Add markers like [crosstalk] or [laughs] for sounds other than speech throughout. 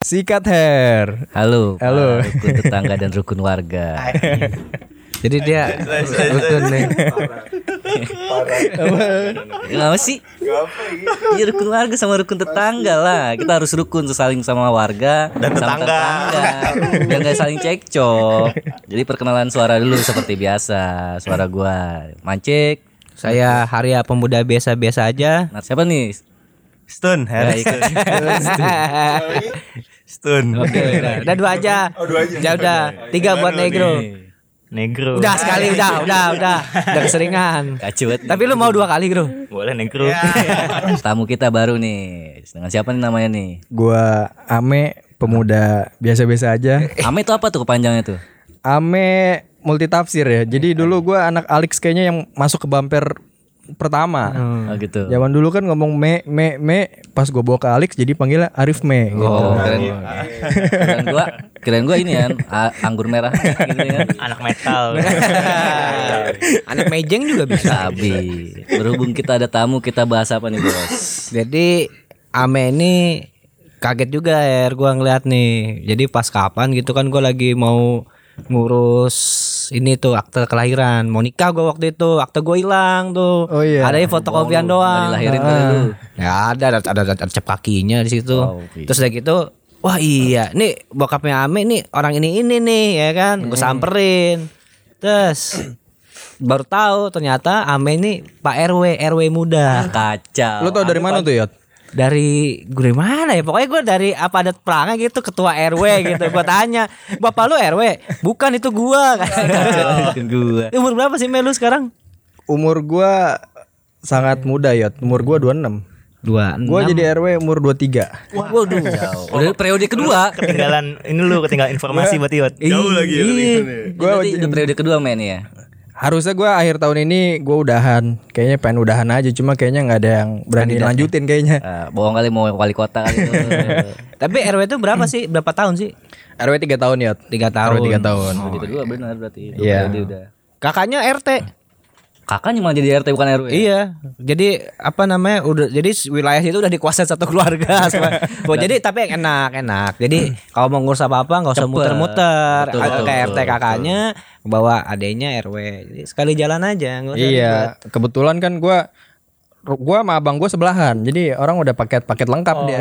Sikat hair. Halo, Halo. rukun tetangga dan rukun warga. [laughs] Jadi dia rukun nih. Kenapa sih? Iya rukun warga sama rukun tetangga lah. Kita harus rukun saling sama warga Dan sama tetangga. Biar nggak saling cekcok. Jadi perkenalan suara dulu seperti biasa. Suara gua Mancik. Saya Harya pemuda biasa-biasa aja. Nah, siapa nih? Stun, Ya, Harry. [laughs] Stun. Oke, udah, udah dua aja. Oh, dua aja. Ya udah, tiga buat negro. Negro. Udah sekali, udah, udah, udah. Udah keseringan. Kacau banget. Tapi lu mau dua kali, Bro? Boleh negro. tamu kita baru nih. Dengan siapa nih namanya nih? Gua Ame pemuda biasa-biasa aja. Ame itu apa tuh kepanjangnya tuh? Ame multitafsir ya. Jadi dulu gua anak Alex kayaknya yang masuk ke bumper pertama. Oh gitu. Zaman dulu kan ngomong me me me pas gue bawa ke Alex jadi panggilnya Arif me gitu. Oh, keren. keren gua, keren gua ini kan a- anggur merah [laughs] gitu kan. Anak metal. [laughs] Anak mejeng juga bisa. Sabi. Berhubung kita ada tamu, kita bahas apa nih, Bos? Jadi Ame ini kaget juga ya gua ngeliat nih. Jadi pas kapan gitu kan gua lagi mau ngurus ini tuh akte kelahiran. Mau nikah gua waktu itu, akte gue hilang tuh. Oh iya. Ada fotokopian doang. dilahirin kali lu. Ya ada ada ada, ada, ada cap kakinya di situ. Oh, oke. Terus udah gitu, wah iya, nih bokapnya Ame nih orang ini ini nih ya kan, gue samperin. Terus baru tahu ternyata Ame ini Pak RW RW muda. Kacau. Lu tau dari mana tuh Yot? Dari gue dari mana ya? Pokoknya gue dari apa ada pelangnya gitu ketua RW gitu. Gue tanya, "Bapak lu RW?" "Bukan itu gua." [laughs] Bukan gua. Umur berapa sih Melu sekarang? Umur gua sangat muda Yot. Umur gua 26. Dua. Gua jadi RW umur 23. Waduh. Udah periode kedua. ketinggalan ini lu ketinggalan informasi buat Iot. Jauh lagi ya udah periode kedua main ya. Harusnya gua akhir tahun ini gua udahan. Kayaknya pengen udahan aja cuma kayaknya nggak ada yang berani lanjutin kayaknya. Eh, bohong kali mau wali kota kali itu. [laughs] Tapi RW itu berapa sih? Berapa tahun sih? RW 3 tahun Yot. Tiga tahun. RW 3 tahun. Periode kedua benar berarti. Dua Iya. udah. Kakaknya RT. Kakaknya malah jadi RT bukan RW. Iya, jadi apa namanya udah jadi wilayah itu udah dikuasai satu keluarga. [laughs] Bo, jadi tapi yang enak enak. Jadi kalau mau ngurus apa apa nggak usah muter-muter. Ke RT betul, kakaknya bawa adenya RW. Jadi sekali jalan aja. ribet. Iya, kebetulan kan gua gua sama abang gua sebelahan. Jadi orang udah paket-paket lengkap dia.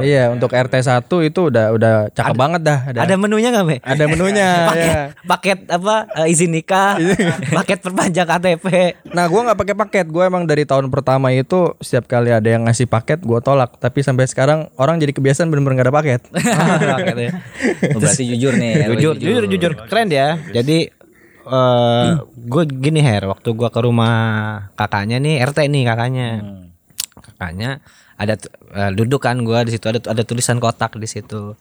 Iya, untuk RT 1 itu udah udah cakep banget dah. Ada, Ada menunya nggak Me? ada menunya. [laughs] paket, ya. paket apa eh, izin nikah, [laughs] paket perpanjang KTP. Nah, gua nggak pakai paket. Gua emang dari tahun pertama itu setiap kali ada yang ngasih paket, gua tolak. Tapi sampai sekarang orang jadi kebiasaan bener-bener gak ada paket. [laughs] Paketnya. Oh, berarti jujur nih. Jujur, jujur, jujur, keren ya. Jadi eh gue gini her, waktu gua ke rumah kakaknya nih RT nih kakaknya, kakaknya ada eh, duduk kan gua di situ ada ada tulisan kotak di situ.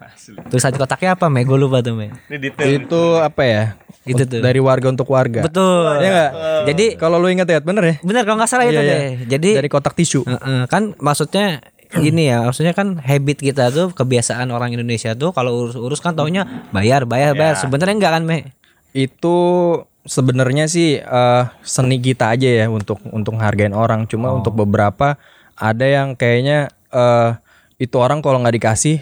Tulisan kotaknya apa? Me gue lupa tuh me. Ini detail. itu apa ya? Itu tuh. Dari warga untuk warga. Betul. Ya nggak? Jadi Kalau lu inget ya, bener ya? bener kalau nggak salah itu Iya, iya. deh. Jadi Dari kotak tisu. Heeh, kan maksudnya gini ya, maksudnya kan habit kita tuh kebiasaan orang Indonesia tuh kalau urus-urus kan taunya bayar, bayar, bayar. Sebenarnya enggak kan, Me? Itu sebenarnya sih eh, seni kita aja ya untuk untuk hargain orang cuma untuk beberapa ada yang kayaknya eh itu orang kalau nggak dikasih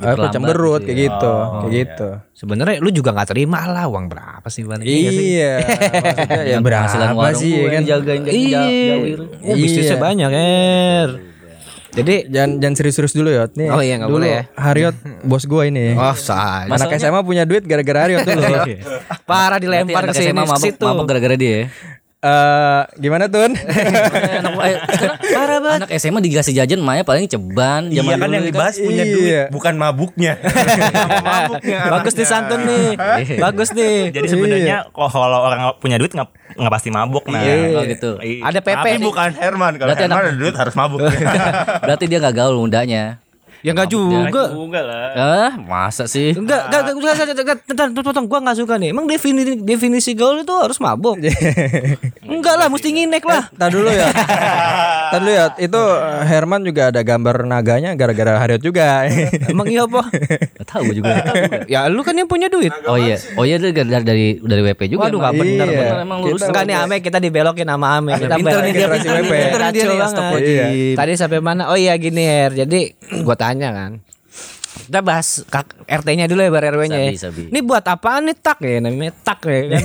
Terlambat cemberut gitu kayak gitu kayak gitu Sebenarnya lu juga nggak terima lah uang berapa sih Bang? iya [laughs] maksudnya ya berapa sih ya kan jagain Iya. jauh Oh, bisnisnya Iya. banyak, Er. Jadi jangan jangan serius-serius dulu ya nih Oh iya, nggak dulu boleh ya. Haryot bos gua ini oh, sah. anak SMA punya duit gara-gara Haryot dulu [laughs] Parah dilempar ke sini mabok, situ. mabok gara-gara dia eh gimana tun anak, eh, parah banget. Anak SMA dikasih jajan Maya paling ceban Iya zaman kan dulu yang ya dibahas punya Iya. duit, bukan mabuknya. [laughs] mabuknya. Bagus nih santun nih. Bagus nih. Jadi sebenarnya kalau orang punya duit nggak nggak pasti mabuk nah. Oh gitu. Iya. Ada PP Tapi nih. bukan Herman. Kalau Herman anak- ada duit harus mabuk. [laughs] Berarti dia gak gaul mudanya. Ya enggak juga. Juga lah. Ah, masa sih? Enggak, enggak, enggak, enggak, enggak, enggak, enggak, enggak, potong, gua enggak suka nih. Emang definisi definisi gaul itu harus mabuk? [laughs] enggak lah, mesti nginek lah. Tadi dulu ya. Tadi dulu ya. Itu eh, Herman juga ada gambar naganya gara-gara Haryot juga. [laughs] Emang iya apa? Gak tahu juga. ya lu kan yang punya duit. Oh iya, oh iya dari dari dari, dari WP juga. Waduh, emang. nggak bener, Iya. bener emang lurus. Enggak nih Ame kita dibelokin sama Ame. Kita pinter balik- nih dia, pinter pinter nih dia. Tadi sampai mana? Oh iya gini Her. Jadi gua tanya kan. kita bahas RT-nya dulu ya bar RW-nya ya. Sabi. Ini buat apaan nih tak ya namanya tak ya kan.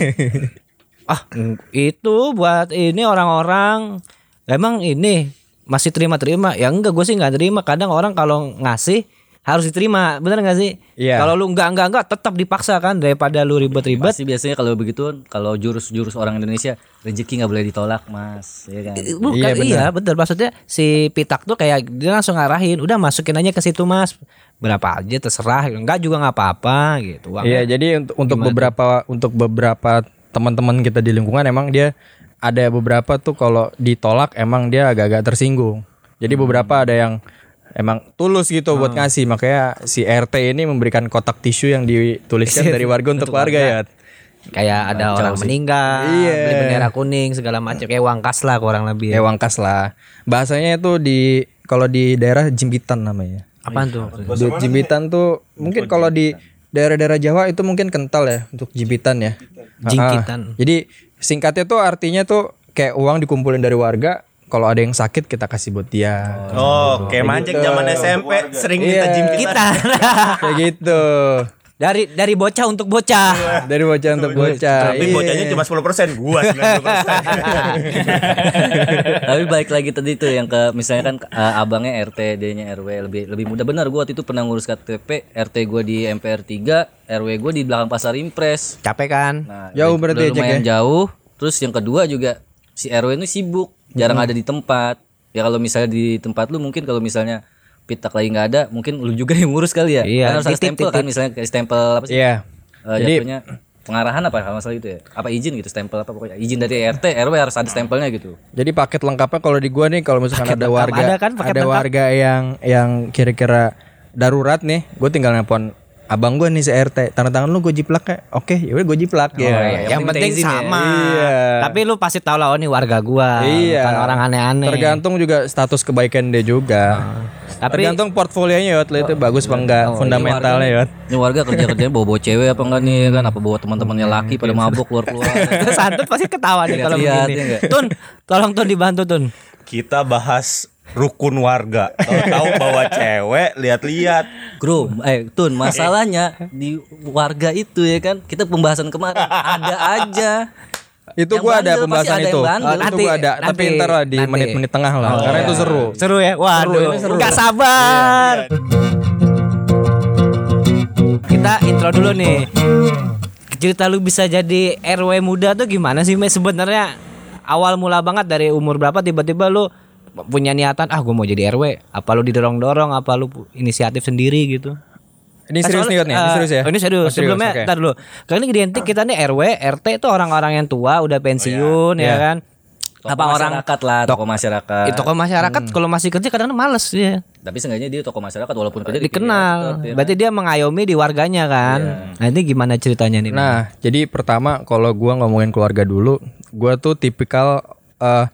[laughs] ah mm, itu buat ini orang-orang emang ini masih terima-terima ya enggak gue sih nggak terima kadang orang kalau ngasih harus diterima bener nggak sih? Iya. kalau lu enggak enggak enggak tetap dipaksa kan daripada lu ribet-ribet. Pasti biasanya kalau begitu kalau jurus-jurus orang Indonesia rezeki nggak boleh ditolak mas, ya kan? Bukan Iya, iya, bener. betul maksudnya si Pitak tuh kayak dia langsung ngarahin udah masukin aja ke situ mas. Berapa aja terserah. Enggak juga nggak apa-apa gitu. Uangnya Iya, jadi untuk untuk beberapa untuk beberapa teman-teman kita di lingkungan emang dia ada beberapa tuh kalau ditolak emang dia agak-agak tersinggung. Jadi beberapa ada yang emang tulus gitu buat ngasih, makanya si RT ini memberikan kotak tisu yang dituliskan [laughs] dari warga untuk warga ya. kayak ada orang meninggal Iya. beli bendera kuning segala macam kayak uang kas lah kurang lebih Ya wangkas lah. Bahasanya itu di kalau di daerah Jimpitan namanya. apaan tuh Di Jimpitan tuh mungkin kalau di daerah-daerah Jawa itu mungkin kental ya untuk jimpitan ya. Jingkitan. Ah, Jadi singkatnya tuh artinya tuh kayak uang dikumpulin dari warga. Kalau ada yang sakit kita kasih buat dia. Oh, kayak mancing zaman SMP sering minta Iya. jim kita [laughs] Kayak gitu. dari dari bocah untuk bocah Dari bocah untuk bocah. Tapi Iya. bocahnya cuma 10%, gua 90%. Tapi balik lagi tadi tuh yang ke misalnya kan eh, abangnya RT, dia-nya RW lebih lebih mudah. Benar gua waktu itu pernah ngurus KTP, RT gua di MPR 3, RW gua di belakang Pasar Impres. capek kan Nah, Jauh berarti ya, lumayan ya? jauh. Terus yang kedua juga si RW ini sibuk, jarang Hmm. ada di tempat. Ya kalau misalnya di tempat lu mungkin kalau misalnya pitak lagi nggak ada, mungkin lu juga [laughs] yang ngurus kali ya. Iya, Kan harus ada stempel kan misalnya stempel apa sih? Iya. Eh, Jadi- jatuhnya pengarahan apa kalau masalah itu ya? Apa izin gitu stempel apa pokoknya izin dari RT RW harus ada stempelnya gitu. Jadi paket lengkapnya kalau di gua nih kalau misalkan ada lengkap warga ada kan, paket ada lengkap? warga yang yang kira-kira darurat nih, gue tinggal nelpon abang gue nih si RT, tanda tangan lu gue jiplak ya, oke, yaudah gue jiplak ya. Oh, yang, penting, ya. sama Iya. tapi lu pasti tahu lah oh ini warga gua Iya. bukan orang aneh-aneh Tergantung juga status kebaikan dia juga. Tapi- tergantung portfolionya Yot, itu bagus apa enggak fundamentalnya Yot. Ini warga kerja kerjanya bawa bawa cewek apa enggak nih kan? Apa bawa teman-temannya laki pada mabuk keluar keluar. [laughs] Terus santun pasti ketawa nih kalau Lihat-lihat, begini. ya? Tun, tolong Tun dibantu Tun. Kita bahas rukun warga. Tahu bawa cewek, lihat-lihat. Bro, eh Tun, masalahnya di warga itu ya kan kita pembahasan kemarin ada aja. Itu gua ada pembahasan ada itu. bandel. itu Nanti- gua ada, tapi nanti- ntar lah di nanti. menit-menit tengah lah, karena itu seru. Seru ya? Waduh, ini seru. nggak sabar. Kita intro dulu nih. Cerita lu bisa jadi RW muda tuh gimana sih, Me? Sebenarnya awal mula banget dari umur berapa tiba-tiba lu punya niatan ah gue mau jadi RW apa lu didorong-dorong apa lu inisiatif sendiri gitu Ini serius nih Yot nih, ini serius ya. oh, ini serius. Oh, Sebelumnya oke. ntar dulu. Kali ini identik kita nih RW, RT itu orang-orang yang tua udah pensiun ya Iya. kan. Tokoh apa orang masyarakat lah, tokoh masyarakat. itu tokoh masyarakat kalau masih kerja kadang-kadang males dia. Tapi seenggaknya dia tokoh masyarakat walaupun kerja di Dikenal. PDI, Berarti dia mengayomi di warganya kan. Nah, ini gimana ceritanya nih? Nah, jadi pertama kalau gua ngomongin keluarga dulu, gua tuh tipikal eh,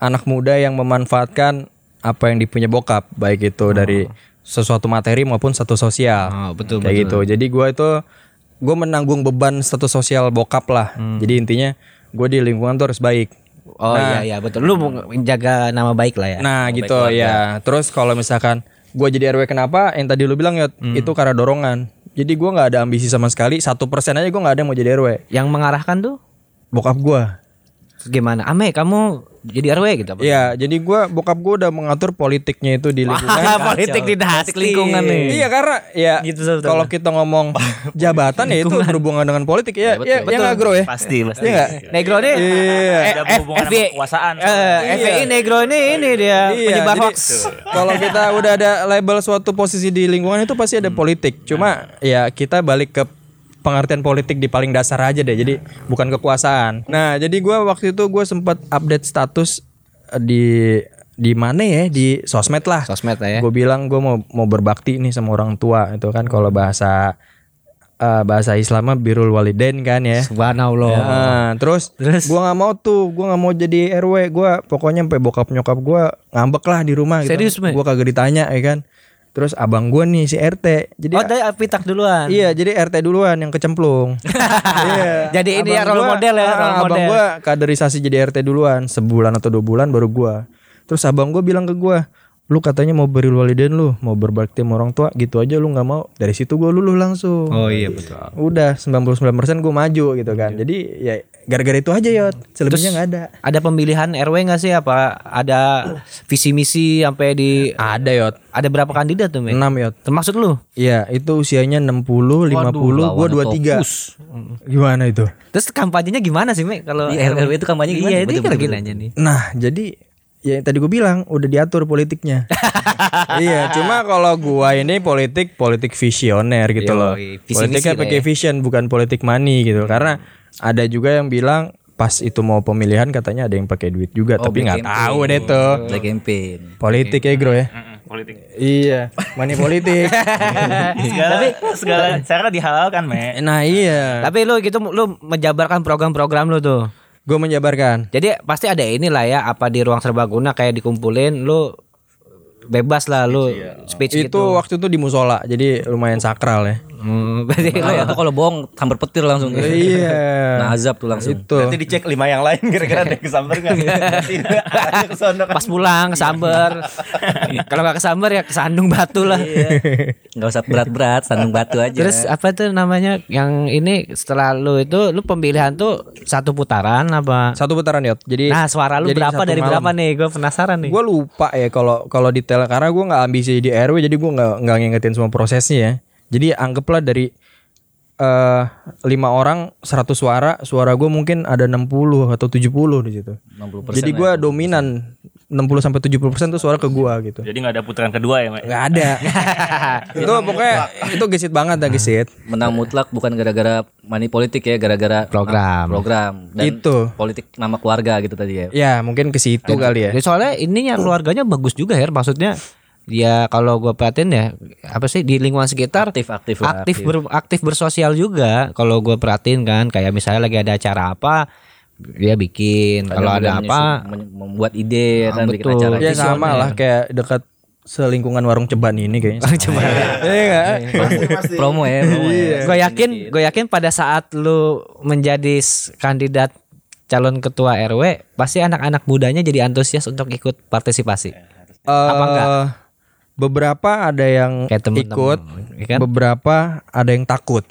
anak muda yang memanfaatkan apa yang dipunya bokap, baik itu dari sesuatu materi maupun status sosial. Oh, betul, Kayak gitu. Jadi gua itu gua menanggung beban status sosial bokap lah. Jadi intinya gua di lingkungan tuh harus baik. Oh iya iya betul. Lu menjaga nama baik lah ya. Nah gitu ya. Terus kalau misalkan gue jadi RW kenapa? Yang tadi lu bilang ya itu karena dorongan. Jadi gua nggak ada ambisi sama sekali. Satu persen aja gue nggak ada yang mau jadi RW. Yang mengarahkan tuh Bokap gua. gimana? Ame kamu jadi RW gitu apa? Iya. Jadi gua bokap gua udah mengatur politiknya itu di lingkungan. [laughs] politik dinasti lingkungan nih. Iya karena ya Gitu, kalau kita ngomong [laughs] jabatan ya itu berhubungan dengan politik ya. Ya, ya, nggak, bro ya. Pasti, pasti. Iya nggak? Negro nih Iya. eh, Ada eh, hubungan sama FBI kekuasaan. eh, FBI Negro ini ini dia Iya, penyebar hoax. [laughs] Kalau kita udah ada label suatu posisi di lingkungan itu pasti ada politik. Cuma ya kita balik ke pengertian politik di paling dasar aja deh. Jadi bukan kekuasaan. Nah, jadi gua waktu itu gue sempat update status eh, di di mana ya di sosmed lah. Sosmed lah ya. Gue bilang gue mau mau berbakti nih sama orang tua itu kan kalau bahasa eh, bahasa Islamnya birul walidain kan ya. Subhanallah. Nah, terus, gua nggak mau tuh, gua nggak mau jadi RW, gua pokoknya sampai bokap nyokap gua ngambek lah di rumah gitu. Serius, Me? Gua kagak ditanya ya kan. Terus abang gua nih si RT. Jadi Oh, dari Pitak duluan. Iya, jadi RT duluan yang kecemplung. [laughs] iya. Jadi ini ya Abang role gua- model ya, ah, role Abang model. gua kaderisasi jadi RT duluan, sebulan atau dua bulan baru gua. Terus abang gua bilang ke gua, lu katanya mau beri walidain lu mau berbakti sama orang tua gitu aja lu nggak mau. Dari situ gue luluh langsung. Oh iya betul. udah 99% gue maju gitu kan. Jadi ya gara-gara itu aja ya selebihnya nggak ada. Ada pemilihan RW nggak sih? Apa ada visi misi sampai di ada yot. Ada berapa kandidat tuh, Mek? 6 yot. Termasuk lu. Iya itu usianya 60 50 gue 23 gimana itu? Terus kampanyenya gimana sih, Mek? Kalau Di RW itu kampanye gimana? Iya, kan betul, lagi nanya nih. Nah, jadi ya yang tadi gue bilang udah diatur politiknya. [laughs] iya, cuma kalau gua ini politik politik visioner gitu loh. Politiknya pakai ya. vision bukan politik money gitu. Karena ada juga yang bilang pas itu mau pemilihan katanya ada yang pakai duit juga, tapi nggak tahu deh tuh. Black campaign. Politik ya, Bro ya. politik. Iya, money politik. [laughs] Segala segala cara dihalalkan, Me. nah, iya. Tapi lu gitu lu menjabarkan program-program lu tuh. Gue menjabarkan. Jadi pasti ada inilah ya apa di ruang serbaguna kayak dikumpulin lu bebas lah lu speech Itu gitu. waktu itu di musola, jadi lumayan sakral ya. Hmm, berarti lu Nah, itu kalau bohong sambar petir langsung. iya. Nah, azab tuh langsung. Itu. Nanti dicek lima yang lain kira-kira ada yang kesambar nggak? Pas pulang kesamber. Kalau nggak kesamber ya kesandung batu lah. Nggak usah berat-berat, sandung batu aja. Terus apa tuh namanya yang ini setelah lu itu lu pemilihan tuh satu putaran apa? Satu putaran yot. Jadi Nah suara lu berapa dari malam. berapa nih? Gue penasaran nih. Gue lupa ya kalau kalau detail karena gue nggak ambisi di RW jadi gue nggak nggak ngingetin semua prosesnya ya. Jadi anggaplah dari eh lima orang 100 suara, suara gue mungkin ada 60 atau 70 di situ. 60% Jadi gue dominan 60 sampai 70 persen tuh suara ke gue gitu. Jadi nggak ada putaran kedua ya, Me. Nggak ada. [laughs] itu pokoknya itu gesit banget dah gesit. menang mutlak bukan gara-gara money politik ya, gara-gara Program. program dan Itu. politik nama keluarga gitu tadi ya. Ya mungkin ke situ kali ya. Ya, soalnya ininya keluarganya bagus juga ya maksudnya ya kalau gue perhatiin ya apa sih di lingkungan sekitar Aktif aktif lah, aktif ber, aktif bersosial juga kalau gue perhatiin kan kayak misalnya lagi ada acara apa dia bikin kalau ada apa membuat ide kan bikin betul. acara Ya sama lah kayak dekat selingkungan warung ceban ini kayaknya. Warung ceban. Iya [laughs] nggak? promo ya promo ya. gue yakin gue yakin pada saat lu menjadi kandidat calon ketua RW pasti anak-anak mudanya jadi antusias untuk ikut partisipasi Apa enggak? Beberapa ada yang Kayak temen-temen, ikut, ya kan? beberapa ada yang takut.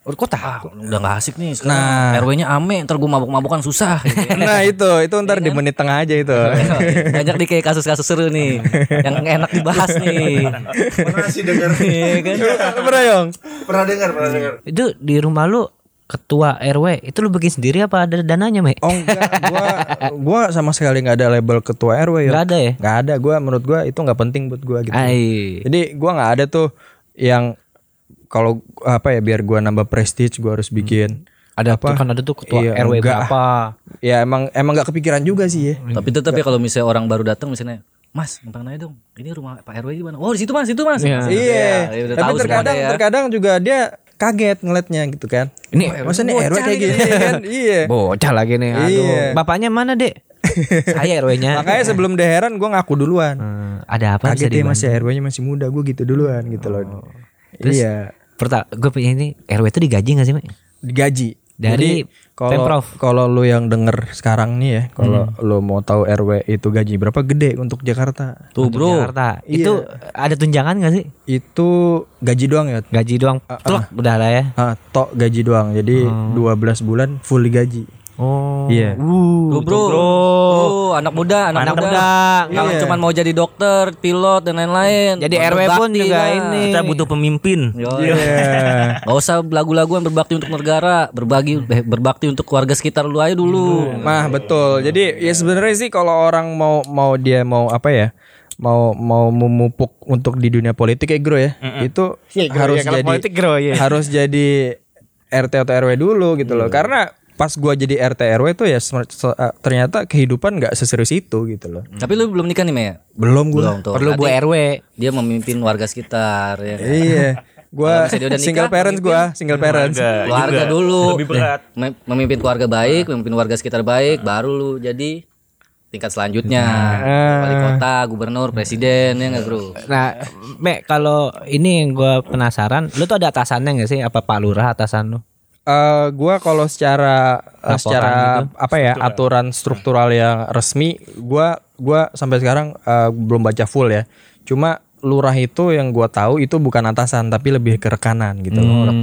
Oh, kok tahu udah gak asik nih sekarang Nah. RW-nya ame ntar gue mabuk-mabukan susah gitu ya. [laughs] nah itu, itu ntar di menit tengah aja itu. [laughs] banyak nih kayak kasus-kasus seru nih yang enak dibahas nih Pernah sih dengar. Iya kan Pernah Yong? Pernah dengar, pernah dengar. itu di rumah lu ketua RW itu lu bikin sendiri apa ada dananya me Oh enggak, gua gua sama sekali nggak ada label ketua RW ya. Nggak ada ya Nggak ada, gua menurut gua itu nggak penting buat gua gitu. Ai. Jadi gua nggak ada tuh yang kalau apa ya biar gua nambah prestige gua harus bikin. ada tuh kan ada tuh ketua Iya, RW enggak. berapa Ya emang emang nggak kepikiran juga sih ya. tapi tetap ya kalau misalnya orang baru datang misalnya Mas, numpang nanya dong. Ini rumah Pak RW di mana? Oh, di situ Mas, itu Mas. Iya. Iya. ya udah Tapi terkadang ya. terkadang juga dia kaget ngeliatnya gitu kan. Ini Masa nih RW kayak gini kan? [laughs] Iya. bocah lagi nih aduh Iya. bapaknya mana dek [laughs] saya RW-nya Makanya sebelum deheran gue ngaku duluan. Hmm, ada apa bisa Kaget ya masih RW-nya masih muda gue gitu duluan gitu loh. iya. Perta, gue punya ini RW itu digaji gak sih Mek? Digaji. Dari Jadi kalau Pemprov. kalau lu yang denger sekarang nih ya, kalau lu mau tahu RW itu gaji berapa gede untuk Jakarta? Tuh, Untuk Bro. Jakarta. Itu ada tunjangan gak sih? Itu gaji doang ya. Gaji doang. Plek, udah lah ya. Ah, tok gaji doang. Jadi 12 bulan full digaji. Oh. Iya. Tuh, bro. Tuh, anak muda, anak, Anak muda. muda. Kalau Iya. cuman mau jadi dokter, pilot dan lain-lain. Jadi RW pun juga lah. ini. Kita butuh pemimpin. Iya. [laughs] Gak usah lagu-lagu yang berbakti untuk negara, berbagi eh, berbakti untuk keluarga sekitar lu aja dulu. Nah, betul. Jadi ya sebenarnya sih kalau orang mau mau dia mau apa ya? mau mau memupuk untuk di dunia politik ya Bro ya. Itu harus ya, jadi politik, Bro, iya. harus jadi RT atau RW dulu gitu loh. Karena pas gua jadi RT RW tuh ya eh, ternyata kehidupan nggak seserius itu gitu loh. Tapi lu belum nikah nih, Maya? Belum gua. Belum tuh. Perlu Berarti RW. Dia memimpin warga sekitar ya. kan? Iya. Gua single parents gua, single parents. Keluarga dulu. Lebih berat. Mem- Memimpin keluarga baik, memimpin warga sekitar baik, baru lu jadi tingkat selanjutnya. Wali kota, gubernur, presiden ya enggak, Bro? Nah, Mek, kalau ini yang gue penasaran, lu tuh ada atasannya gak sih? Apa Pak Lurah atasan lu? Eh gua kalau secara eh, Laporan secara apa ya aturan struktural yang resmi gua gua sampai sekarang eh, belum baca full ya. Cuma lurah itu yang gua tahu itu bukan atasan tapi lebih ke rekanan gitu.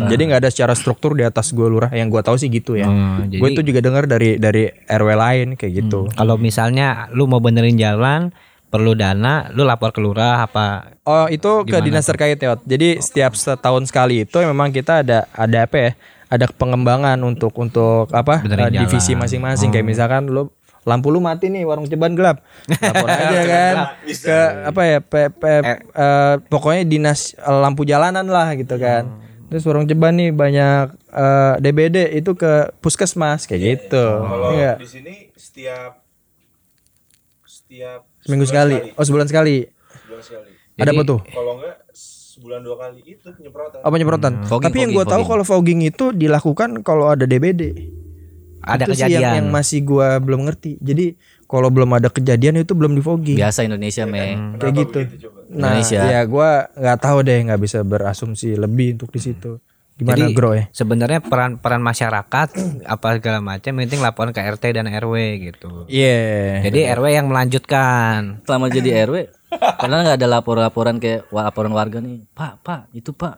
Jadi nggak ada secara struktur di atas gua lurah yang gua tahu sih gitu ya. Jadi- Gue itu juga dengar dari dari RW lain kayak gitu. Kalau misalnya lu mau benerin jalan perlu dana, lu lapor ke lurah apa? Oh itu ke dinas terkait ya. Jadi setiap setahun sekali itu memang kita ada ada apa ya? Ada pengembangan untuk untuk apa? Benerin eh, divisi masing-masing. Kayak misalkan lu lampu lu mati nih warung ceban gelap. Lapor aja [laughs] kan ke apa ya? P- P- eh, pokoknya dinas eh, lampu jalanan lah gitu kan. Terus warung ceban nih banyak eh, DBD itu ke puskesmas kayak gitu. Kalau Iya. di sini setiap setiap Seminggu sebulan sekali. Oh sebulan sekali. Sebulan sekali. ada apa tuh? Kalau enggak sebulan dua kali itu penyemprotan. Apa penyemprotan? Fogging, Tapi yang gue tahu kalau fogging itu dilakukan kalau ada DBD. Ada itu sih yang, kejadian. yang masih gua belum ngerti. Jadi kalau belum ada kejadian itu belum di fogging. Biasa Indonesia, Meng. Kayak gitu. Nah, Indonesia. ya gua nggak tahu deh, nggak bisa berasumsi lebih untuk di situ. Gimana Jadi, Gro ya? Sebenarnya peran peran masyarakat [clears throat] apa segala macam yang penting laporan ke RT dan RW gitu. Iya. Jadi RW yang melanjutkan. Selama jadi RW, pernah nggak ada lapor-laporan kayak laporan warga nih, Pak, Pak, itu Pak,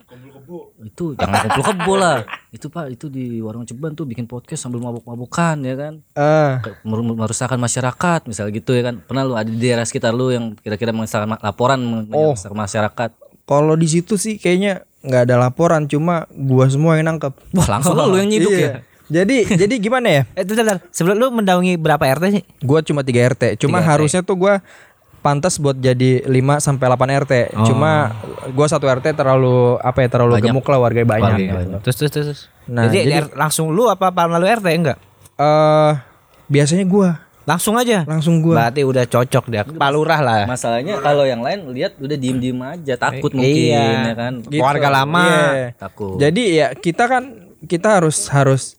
itu jangan kumpul kebo lah, itu Pak, itu di warung ceban tuh bikin podcast sambil mabuk-mabukan ya kan, Ah, mer- mer- merusakkan masyarakat, misal gitu ya kan, pernah lu ada di daerah sekitar lu yang kira-kira mengesahkan laporan Oh. merusak masyarakat, kalau di situ sih kayaknya nggak ada laporan, cuma gua semua yang nangkep. wah langsung lu yang nyiduk Iya. ya, Jadi jadi gimana ya? Eh, bentar, bentar. Sebelum lu mendaungi berapa RT sih? Gua cuma 3 RT. Cuma harusnya tuh gua pantas buat jadi 5 sampai 8 RT. Cuma gua satu RT terlalu apa ya terlalu gemuk lah warganya banyak. gitu. Terus terus terus. terus. Nah, jadi, jadi- langsung lu apa apa lalu RT enggak? Eh biasanya gua Langsung aja. langsung gua Berarti udah cocok dia. Pak Lurah lah. masalahnya kalau yang lain lihat udah diem-diem aja, takut mungkin iya. ya kan, Keluarga lama. Iya. takut, Jadi ya kita kan kita harus harus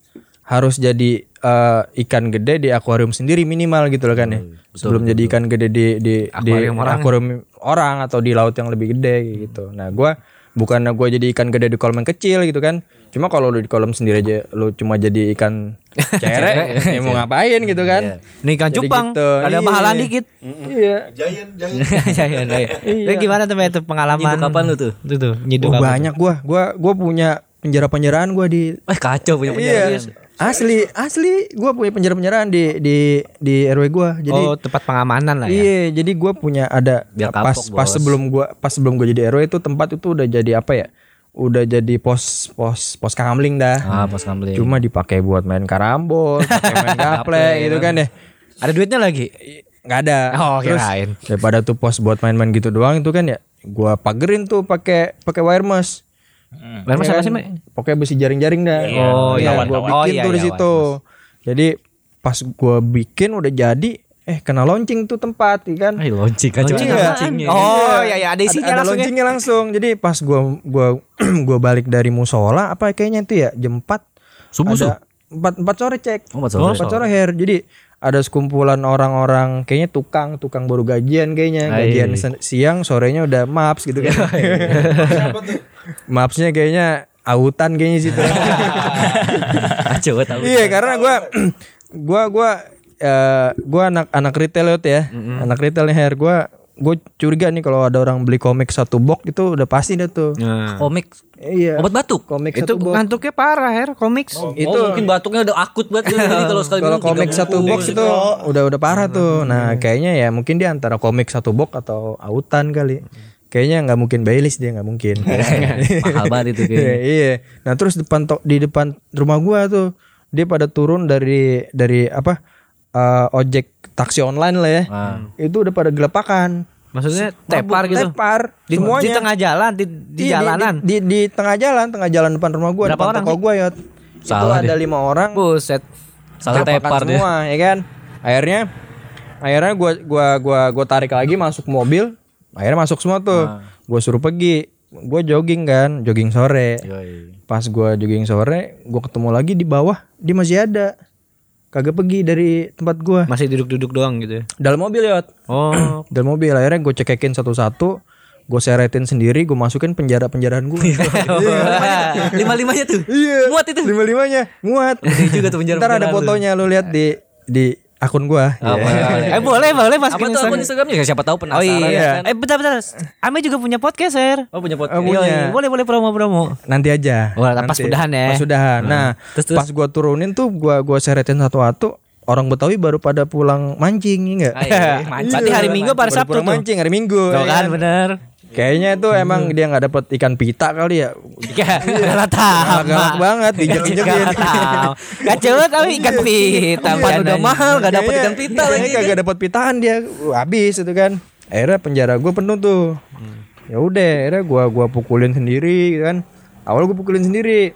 harus jadi eh, ikan gede di akuarium sendiri minimal gitu loh kan ya. Sebelum jadi ikan gede di di di akuarium orang. atau di laut yang lebih gede kayak gitu. Nah, gua bukannya gua jadi ikan gede di kolam yang kecil gitu kan. Cuma kalau lu di kolam sendiri aja lu cuma jadi ikan [laughs] cere, ya mau ngapain gitu kan? Nih kan Jadi cupang. gitu, Ada iya. mahalan dikit. Iya. Giant, giant. [laughs] Iya iya iya. Itu gimana tuh itu pengalaman? Nyiduk kapan lu tuh? Itu tuh, nyiduk Oh, banyak gua. Gua gua punya penjara-penjaraan gua di eh kacau punya Iya. Asli, asli gua punya penjara-penjaraan di di di RW gua. Jadi oh, tempat pengamanan lah ya. Iya, jadi gua punya ada Biar pas kapok, pas bos. sebelum gua pas sebelum gua jadi RW itu tempat itu udah jadi apa ya? Udah jadi pos pos pos kamling dah. ah pas kambling, Cuma dipakai buat main karambol, pakai main [laughs] gaple gitu kan ya. Ada duitnya lagi. Nggak ada. Oh, Terus kirain. daripada tuh pos buat main-main gitu doang itu kan ya. Gua pagerin tuh pakai pakai wire mesh. Lalu Ya sama kan? sih, Mek? Pokoknya besi jaring-jaring dah. Oh, iya, iya, gua bikin Oh, iya, tuh di iya, situ. Jadi pas gua bikin udah jadi, eh kena launching tuh tempat, ya kan? Ay, launching kacau Launching ada ya? launchingnya. Oh, iya iya ada Ada, isinya ada langsung. ya. launchingnya langsung. Jadi pas gua gua [clears throat] gua balik dari musola apa kayaknya itu ya jam 4 Subuh, ada 4 4 sore cek. Oh, empat sore. 4 sore her. Jadi ada sekumpulan orang-orang kayaknya tukang tukang baru gajian kayaknya. Gajian sen- siang sorenya udah maps gitu kan. [laughs] Mapsnya kayaknya autan kayaknya situ. [laughs] Banget tahu. iya karena gua [clears throat] gua gua eh, gua anak anak retail ya anak retail nih her. Gua gue curiga nih kalau ada orang beli komik satu box itu udah pasti dah tuh. Nah. Komik? Iya. Obat batuk. komik Itu satu box. ngantuknya parah, Her, komik. itu. mungkin batuknya udah akut banget jadi kalau sekali kalau komik satu box itu udah udah parah tuh. Nah kayaknya ya mungkin dia antara komik satu box atau autan kali. Kayaknya nggak mungkin Baileys dia nggak mungkin. [laughs] Mahal banget itu kayaknya. [laughs] iya. Nah terus depan to- di depan rumah gua tuh dia pada turun dari dari apa eh, ojek taksi online lah ya. Itu udah pada gelapakan Maksudnya tepar gitu. tepar Di, semuanya di tengah jalan, di, di Iya, jalanan. di, di, di tengah jalan tengah jalan depan rumah gua Berapa depan orang toko sih? gua ya Salah itu ada lima orang Buset. Salah tepar dia. semua ya kan akhirnya akhirnya gua gua gua gua tarik lagi masuk mobil akhirnya masuk semua tuh Ah. gua suruh pergi gua jogging kan jogging sore pas gua jogging sore gua ketemu lagi di bawah dia masih ada kagak pergi dari tempat gua. Masih duduk-duduk doang gitu ya. dalam mobil ya Oh, [clears throat] dalam mobil. Akhirnya gue cekekin satu-satu. Gue seretin sendiri gue masukin penjara penjaraan gue [laughs] lima limanya tuh? Iya. Muat itu? Lima limanya muat. Gede juga tuh penjara ntar ada fotonya lu lihat di di akun gua. Oh, Iya. boleh, boleh. [laughs] Eh boleh boleh Apa masukin tuh akun Instagramnya? Siapa tahu Oh penasaran. iya. ya kan? Eh bentar bentar. Ame juga punya podcast, Sir. Oh punya podcast. Oh, punya. Yoi, Boleh boleh promo-promo. Nanti aja. Wah, pas Nanti. udahan ya. Pas udahan. Nah, Terus, terus? pas gua turunin tuh gua gua seretin satu-satu. Orang Betawi baru pada pulang mancing ya enggak? Ah, iya. [laughs] Mancing. Berarti hari Minggu apa hari Baru Sabtu pulang tuh? mancing hari Minggu. Tuh ya kan kan? bener. Kayaknya itu emang dia nggak dapet ikan pita kali ya. Iya, galak tahu. Galak banget diinjek-injekin. Galak tahu. Kacau tapi ikan pita. Tempat udah bercandanya. mahal gak dapet ikan pita lagi. kayaknya Kagak dapat pitaan dia. Wah, habis itu kan. Akhirnya penjara gue penuh tuh. Ya udah, akhirnya gua gua pukulin sendiri kan. Awal gue pukulin sendiri.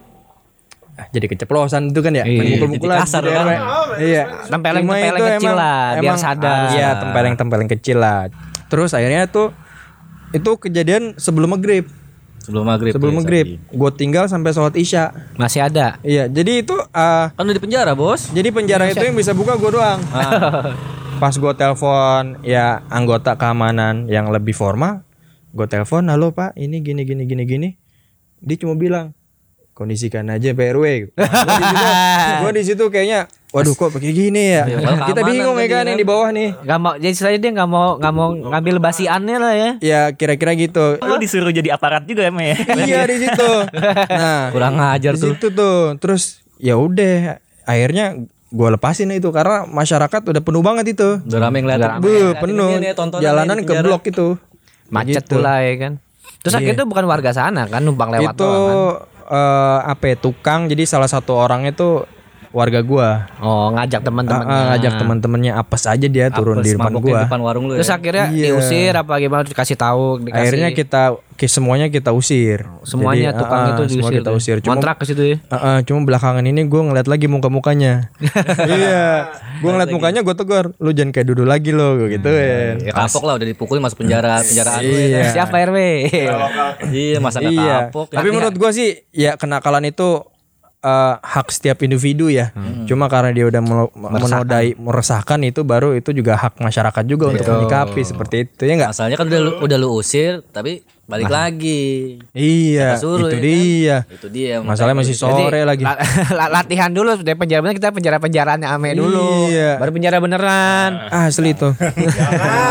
Ah, jadi keceplosan itu kan ya. Iya, jadi kasar kan. Iya. Tempeleng-tempeleng Cuma itu kecil lah, biar sadar. Iya, tempeleng-tempeleng kecil lah. Terus akhirnya tuh itu kejadian sebelum maghrib. Sebelum maghrib. Sebelum ya, maghrib, gue tinggal sampai sholat isya. Masih ada. Iya, jadi itu ah, Kan udah di penjara bos. jadi penjara itu yang bisa buka gue doang. Pas gue telepon ya anggota keamanan yang lebih formal, gue telepon, halo pak, ini gini gini gini gini. Dia cuma bilang kondisikan aja PRW. [laughs] gue di situ kayaknya, waduh kok pakai gini ya. padahal Kita bingung ya kan kan. yang di bawah nih. Gak mau jadi saya dia nggak mau nggak mau ngambil basiannya lah ya. Ya kira-kira gitu. Lu disuruh jadi aparat juga emang ya. iya di situ. Nah, Kurang ngajar di tuh. situ tuh. Terus ya udah, akhirnya gue lepasin itu karena masyarakat udah penuh banget itu. Udah rame. Bu, Ngeliatin penuh. ini Jalanan di ke blok itu. Macet Gitu. pula ya kan. Terus akhirnya itu bukan warga sana kan numpang lewat itu doang kan. Eh, apa ya, tukang. Jadi salah satu orang itu warga gua Oh, ngajak teman-teman. Ah, ah, ngajak teman-temannya apes aja dia turun Apes, di depan mabok di gua depan warung lu Terus ya. akhirnya Iya. diusir apa gimana dikasih tahu dikasih akhirnya kita ki- semuanya kita usir semuanya Jadi, tukang ah, itu ah, semua diusir. kita tuh. usir cuma Kontrak ke situ ya. ah, ah, cuma belakangan ini gua ngeliat lagi muka mukanya [laughs] iya gua ngeliat mukanya gua tegur lu jangan kayak dulu lagi lo gua gitu ya Ya kapok lah udah dipukulin masuk penjara penjaraan lu ya. Iya. Siapa RW? Iya masa iya kapok. tapi menurut gua sih ya kenakalan itu eh, hak setiap individu ya cuma karena dia udah menodai meresahkan itu baru itu juga hak masyarakat juga untuk menyikapi seperti itu ya enggak Masalahnya kan udah lu, udah lu usir tapi balik lagi. iya suruh, itu ya kan? dia Itu dia. masalahnya masih sore lagi La- [laughs] la- latihan dulu dari penjara bener kita penjara penjaraannya ame dulu. Iya. Baru penjara beneran. asli tuh [laughs]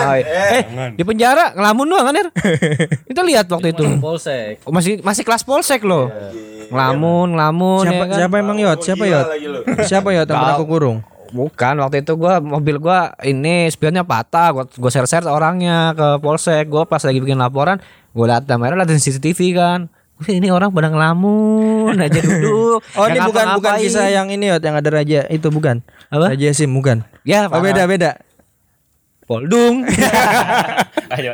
Oh, [laughs] eh, di penjara ngelamun doang kan, Er? Kita lihat waktu itu. Polsek. Masih masih kelas polsek loh. Ngelamun, ngelamun siapa ya kan. siapa emang yot siapa yot [laughs] siapa yot yang pernah kurung Bukan waktu itu gua mobil gua ini spionnya patah, gua gua share-share orangnya ke polsek. Gua pas lagi bikin laporan, gua lihat kamera liatin CCTV kan. Ini orang pada ngelamun aja duduk. [laughs] oh ini bukan bukan kisah yang ini yot yang ada raja itu bukan Apa? raja sim bukan Ya, oh beda beda Poldung. [laughs] Ayo.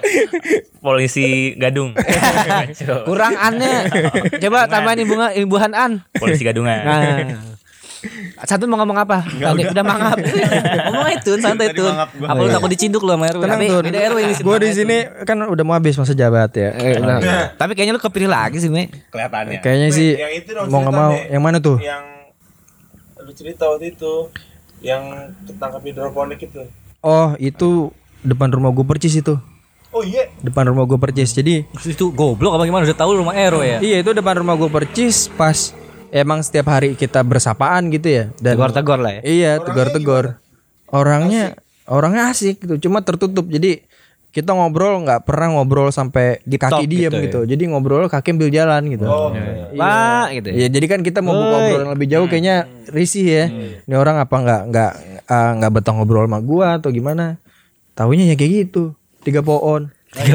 Polisi Gadung. [laughs] Kurang aneh. Coba tambahin ibu ibuhan an. Polisi Gadungan. Nah. Satu mau ngomong apa? Tadi udah mangap. [laughs] Ngomong itu santai tuh. Apa lu takut diciduk lu sama RW? tenang beda RW ini. gue di sini kan udah mau habis masa jabat ya Eh, nah. Tapi kayaknya lu kepilih lagi sih, Me. Kelihatannya. kayaknya sih yang itu dong mau nggak mau yang mana tuh yang lu cerita waktu itu yang ketangkap hidroponik itu oh itu depan rumah gue percis itu oh iya. Depan rumah gue percis jadi Itu goblok apa gimana? Udah tahu rumah RW ya? iya itu depan rumah gue percis pas emang setiap hari kita bersapaan gitu ya. Dan Tegor-tegor lah ya. iya tegur-tegur orangnya orangnya asik gitu cuma tertutup. Jadi kita ngobrol nggak pernah ngobrol sampai di kaki talk diam gitu gitu, jadi ngobrol kaki ambil jalan gitu. Oh Pak gitu. Iya, jadi kan kita mau buka obrolan yang lebih jauh kayaknya risih ya. Ini orang apa nggak nggak ah, nggak betah ngobrol sama gua atau gimana? Taunya ya kayak gitu. Tiga pohon.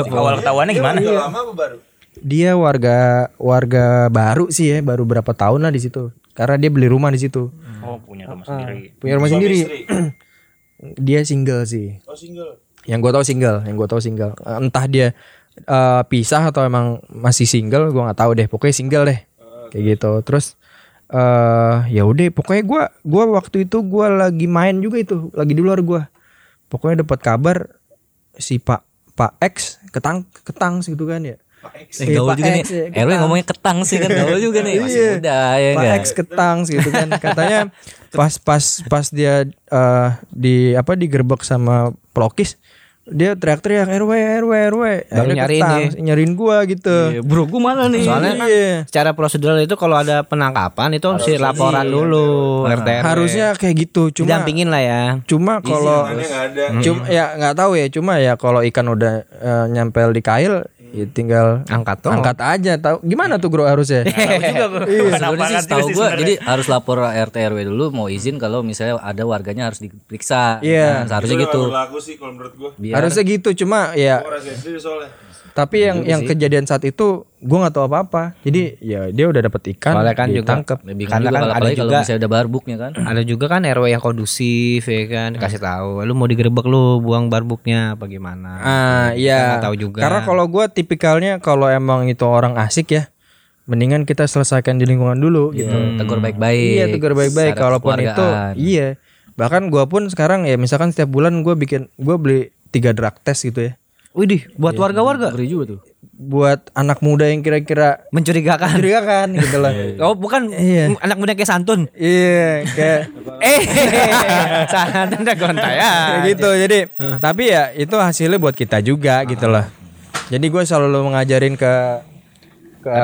Awal ketahuannya gimana? udah lama apa baru Dia warga warga baru sih ya, baru berapa tahun lah di situ. Karena dia beli rumah di situ. Oh, punya rumah sendiri. Punya rumah Suami sendiri. istri. [clears throat] dia single sih. oh single Yang gue tahu single, yang gue tahu single. Eh, Entah dia eh, pisah atau emang masih single, gua nggak tahu deh. Pokoknya single deh, kayak gitu. Terus eh ya udah, pokoknya gua gua waktu itu gua lagi main juga itu, lagi di luar gua. Pokoknya dapat kabar si Pak Pak X ketang ketang gitu kan ya. Eh, gaul Pak juga nih. X, ya, RW ketang. ngomongnya ketang sih kan gaul juga nih. [laughs] Masih Iya. muda ya Pak enggak? X ketang gitu kan katanya [laughs] pas pas pas dia eh, di apa digerebek sama pelokis dia teriak-teriak RW RW RW Akhirnya nyariin ketang, dia. nyariin gua gitu Iya, bro gue mana nih Soalnya kan Iya. secara prosedural itu kalau ada penangkapan itu mesti laporan dulu RT RW. harusnya kayak gitu cuma didampingin lah ya. cuma kalau nggak ada. cuma ya nggak tahu ya cuma ya kalau ikan udah eh, nyempel di kail ya tinggal Angkat tuh. angkat aja tahu gimana tuh bro harusnya [laughs] Sebenarnya sih tahu gue jadi harus lapor RT RW dulu mau izin kalau misalnya ada warganya harus diperiksa. Iya. Nah, seharusnya Itu gitu. berlaku sih kalau menurut gua. Biar harusnya gitu cuma ya Gua rasain sendiri soalnya. Tapi yang yang kejadian saat itu gua nggak tahu apa apa jadi ya dia udah dapet ikan Soalnya kan juga- lebih Karena juga kan kalau ada kalau juga- misalnya udah barbuknya kan. Ada juga kan RW yang kondusif ya kan? Kasih tahu lu mau digerebek lu buang barbuknya apa gimana. ah iya. tahu juga. karena kalau gua tipikalnya kalau emang itu orang asik ya mendingan kita selesaikan di lingkungan dulu gitu. Iya, tegur baik-baik. Iya tegur baik-baik. kalaupun itu iya. Bahkan gua pun sekarang ya misalkan setiap bulan gua bikin gua beli tiga drug test gitu ya Widih, buat warga-warga Ngeri juga tuh. buat anak muda yang kira-kira mencurigakan. mencurigakan [laughs] gitu lah Oh, bukan Iya. anak muda kayak santun. iya kayak [laughs] eh, santun udah gonta ya. kayak gitu jadi tapi ya itu hasilnya buat kita juga gitu loh jadi gue selalu mengajarin ke ke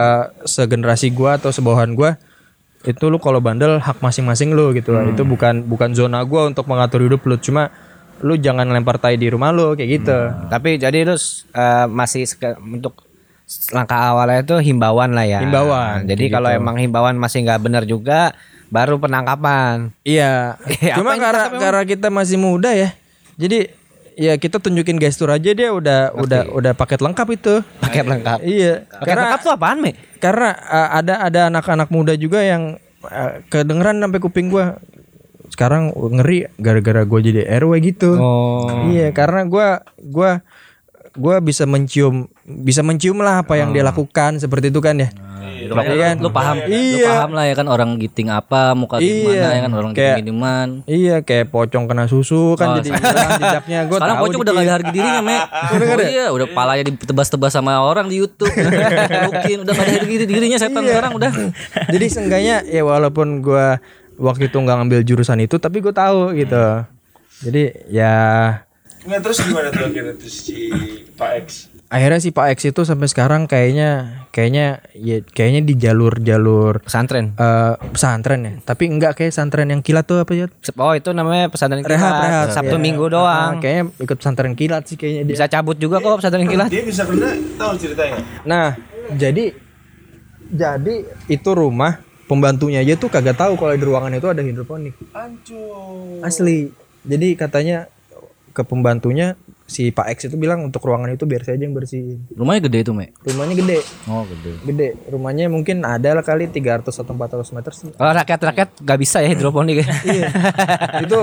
segenerasi gua atau sebawahan gua itu lu kalau bandel hak masing-masing lu gitu loh itu bukan bukan zona gua untuk mengatur hidup lu cuma lu jangan lempar tai di rumah lu kayak gitu Tapi jadi lu eh, masih seke- untuk langkah awalnya itu himbauan lah ya. Himbauan, Jadi kayak kalau gitu. emang himbauan masih nggak benar juga, baru penangkapan. iya [laughs] Eh, cuma karena karena kita masih muda ya jadi ya kita tunjukin gestur aja dia udah udah udah paket lengkap itu Paket lengkap. [laughs] iya Paket lengkap tuh apaan, Me? karena uh, ada ada anak-anak muda juga yang uh, kedengeran sampai kuping gua sekarang ngeri gara-gara gue jadi RW gitu Oh. iya karena gua gua gua bisa mencium bisa mencium lah apa yang dia lakukan seperti itu kan ya Pokoknya Iya kan? lu paham, lu Iya. paham lah ya kan orang giting apa, muka Iya. gimana ya kan orang Kayak- giting giniman. iya kayak pocong kena susu kan jadi hilang jejaknya gue Sekarang pocong udah gak ada harga dirinya, Me. Oh, [laughs] iya, udah palanya ditebas-tebas sama orang di YouTube. [laughs] Mungkin udah gak ada harga diri- dirinya setan Iya. sekarang udah. [laughs] jadi seenggaknya ya walaupun gua waktu itu nggak ngambil jurusan itu tapi gue tahu gitu jadi ya Nggak terus gimana tuh akhirnya terus si Pak X? akhirnya si Pak X itu sampai sekarang kayaknya kayaknya ya kayaknya di jalur-jalur Pesantren. eh, pesantren ya tapi enggak kayak pesantren yang kilat tuh apa ya Oh, itu namanya pesantren kilat. rehab rehab Sabtu ya. Minggu Ah, doang. kayaknya ikut pesantren kilat sih kayaknya dia Bisa cabut juga kok pesantren kilat. Dia bisa kena tahu ceritanya. nah jadi jadi itu rumah pembantunya aja tuh kagak tahu kalau di ruangan itu ada hidroponik Ancur. asli jadi katanya ke pembantunya si Pak X itu bilang untuk ruangan itu biar saya aja yang bersihin Rumahnya gede itu, Me. rumahnya gede Oh, gede. gede rumahnya mungkin ada lah kali 300 atau 400 meter sih Kalau rakyat-rakyat gak bisa ya hidroponik. iya itu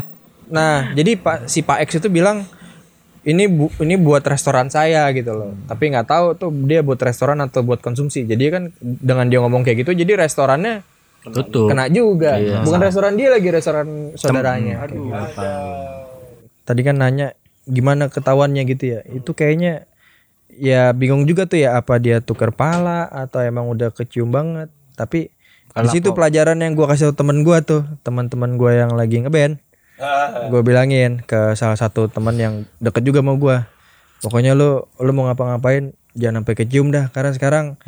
[laughs] nah jadi pak si Pak X itu bilang ini bu, ini buat restoran saya gitu loh. Tapi nggak tahu tuh dia buat restoran atau buat konsumsi. Jadi kan dengan dia ngomong kayak gitu jadi restorannya Tutup. kena juga. Bukan restoran dia lagi restoran saudaranya. Gitu. tadi kan nanya gimana ketahuannya gitu ya? Itu kayaknya ya bingung juga tuh ya apa dia tuker pala atau emang udah kecium banget. Tapi di situ pelajaran yang gua kasih temen gua tuh teman-teman gua yang lagi ngeband gue bilangin ke salah satu teman yang deket juga sama gua. Pokoknya lu lu mau ngapa-ngapain jangan sampai kecium dah. Karena sekarang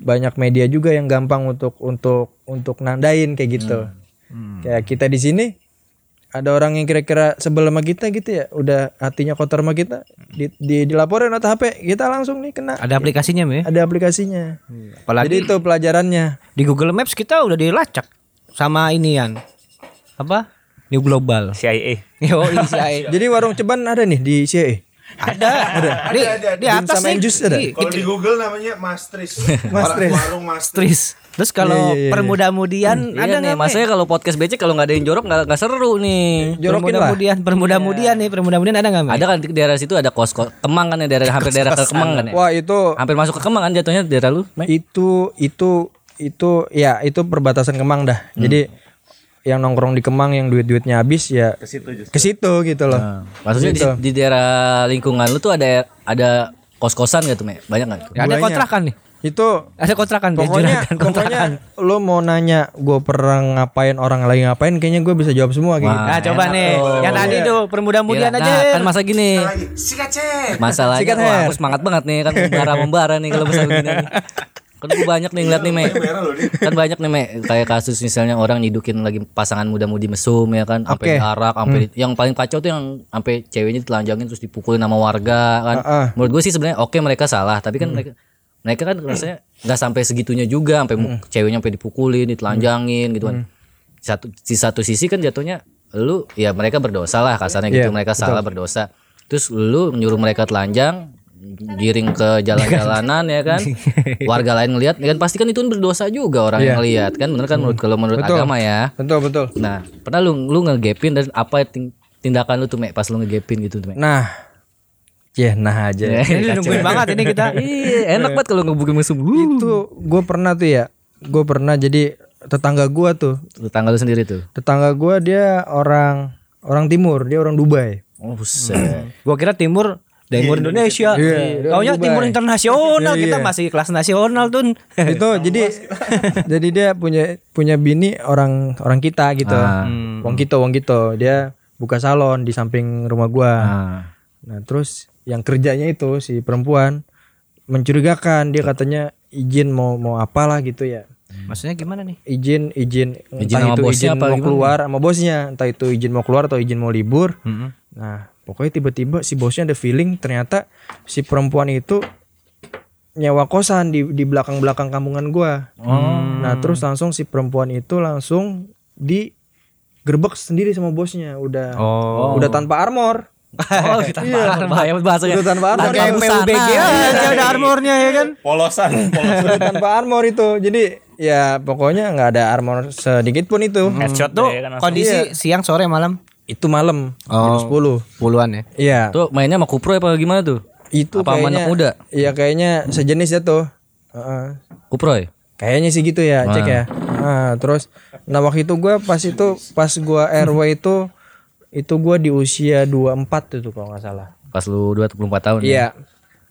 banyak media juga yang gampang untuk untuk untuk nandain kayak gitu. Kayak kita di sini ada orang yang kira-kira sebel sama kita gitu ya. Udah hatinya kotor sama kita di, di dilaporin atau HP kita langsung nih kena. Ada aplikasinya, Me. ada aplikasinya. Apalagi jadi itu pelajarannya. di Google Maps kita udah dilacak sama inian. Apa? New Global. CIA. Yo, [laughs] CIA. jadi warung ceban ada nih di CIA ada, ada. Di, di Dim atas sama nih. Jus ada? Di- Kalau di Google namanya Mastris. [laughs] Mastris. Warung Mastris. Tris. Terus kalau Iya, iya, iya. permudah-mudian Iya ada nih, nggak, Me? masanya kalau podcast becek kalau nggak ada yang jorok nggak nggak seru nih. jorokin lah Permudah-mudian, permudah-mudian nih, permudah-mudian ada nggak? Ada kan di daerah situ ada kos kos Kemang kan ya daerah hampir daerah ke Kemang kan ya. wah itu Hampir masuk ke Kemang kan jatuhnya daerah lu. Itu itu itu ya itu perbatasan Kemang dah jadi yang nongkrong di Kemang yang duit-duitnya habis ya ke situ gitu loh Nah, maksudnya di, Gitu. di daerah lingkungan lu tuh ada ada kos-kosan gitu, Me? Banyak nggak? tuh? Ya, ada kontrakan nih. Itu Ada kontrakan pokoknya [laughs] juragan pokoknya lu mau nanya gue pernah ngapain orang lagi ngapain kayaknya gue bisa jawab semua gitu. Nah, coba nih. tuh. Yang tadi tuh permudah-mudahan Iya, aja. nah, kan masa gini. Sikat cek. Masalahnya Sikat wah, hair. aku semangat banget nih kan membara membara nih kalau masalah begini nih. [laughs] Kan gue banyak nih ngeliat nih Me. Kan banyak nih Me Kayak kasus misalnya orang nyidukin lagi pasangan muda-mudi mesum ya kan Sampai diarak sampai di- Yang paling kacau tuh yang Sampai ceweknya ditelanjangin terus dipukulin sama warga kan. Ah, ah. Menurut gue sih sebenarnya oke mereka salah Tapi kan mereka mereka kan rasanya nggak sampai segitunya juga sampai mu- ceweknya sampai dipukulin ditelanjangin gitu kan. Satu di satu sisi kan jatuhnya lu ya mereka berdosa lah kasarnya gitu Iya, mereka salah berdosa. Terus lu nyuruh mereka telanjang giring ke jalan-jalanan ya kan [laughs] warga lain ngelihat ya kan pasti kan itu kan berdosa juga orang yang ngelihat kan bener kan menurut kalau menurut Betul. agama ya Betul betul. nah pernah lu lu ngegepin dan apa tindakan lu tuh Mek pas lu ngegepin gitu tuh Mek Nah, ya nah aja. Ini nungguin banget ini kita. [laughs] iya enak banget kalau ngebukin musuh Uh, itu gue pernah tuh ya. Gue pernah jadi tetangga gue tuh. tetangga lu sendiri tuh Tetangga gue dia orang orang timur, dia orang Dubai. oh [clears throat] Gua kira timur timur Indonesia. Iya, Taunya Dubai. timur internasional Iya, kita iya. masih kelas nasional tuh. [laughs] itu jadi [laughs] jadi dia punya punya bini orang orang kita gitu. Ah. Wong Kito, Wong Kito. Dia buka salon di samping rumah gua. ah. Nah, terus yang kerjanya itu si perempuan mencurigakan dia katanya izin mau mau apalah gitu ya. Maksudnya gimana nih? Izin izin Izin entah sama itu bosnya izin apa mau gimana? keluar sama bosnya, entah itu izin mau keluar atau izin mau libur. Nah, pokoknya tiba-tiba si bosnya ada feeling ternyata si perempuan itu nyewa kosan di di belakang-belakang kampungan gua. Nah, terus langsung si perempuan itu langsung di gerbek sendiri sama bosnya, udah Oh. udah tanpa armor. Oh, kita bahaya bahasanya. Udah tanpa armor. Tanpa busana. PUBG aja ada armornya ya kan. Polosan, polosan. Udah tanpa armor itu. Jadi ya pokoknya nggak ada armor sedikit pun itu. Headshot tuh kondisi siang sore malam Itu malam Oh. jam 10. puluhan ya. Iya. Tuh mainnya sama Kupro apa gimana tuh? Itu Apa kayaknya anak muda? Iya kayaknya sejenis ya tuh. Heeh. Kupro ya? Kayaknya sih gitu ya, cek ya. Nah, terus nah waktu itu gua pas itu pas gua RW itu itu gua di usia 24 itu kalau nggak salah. Pas lu 24 tahun ya? Iya.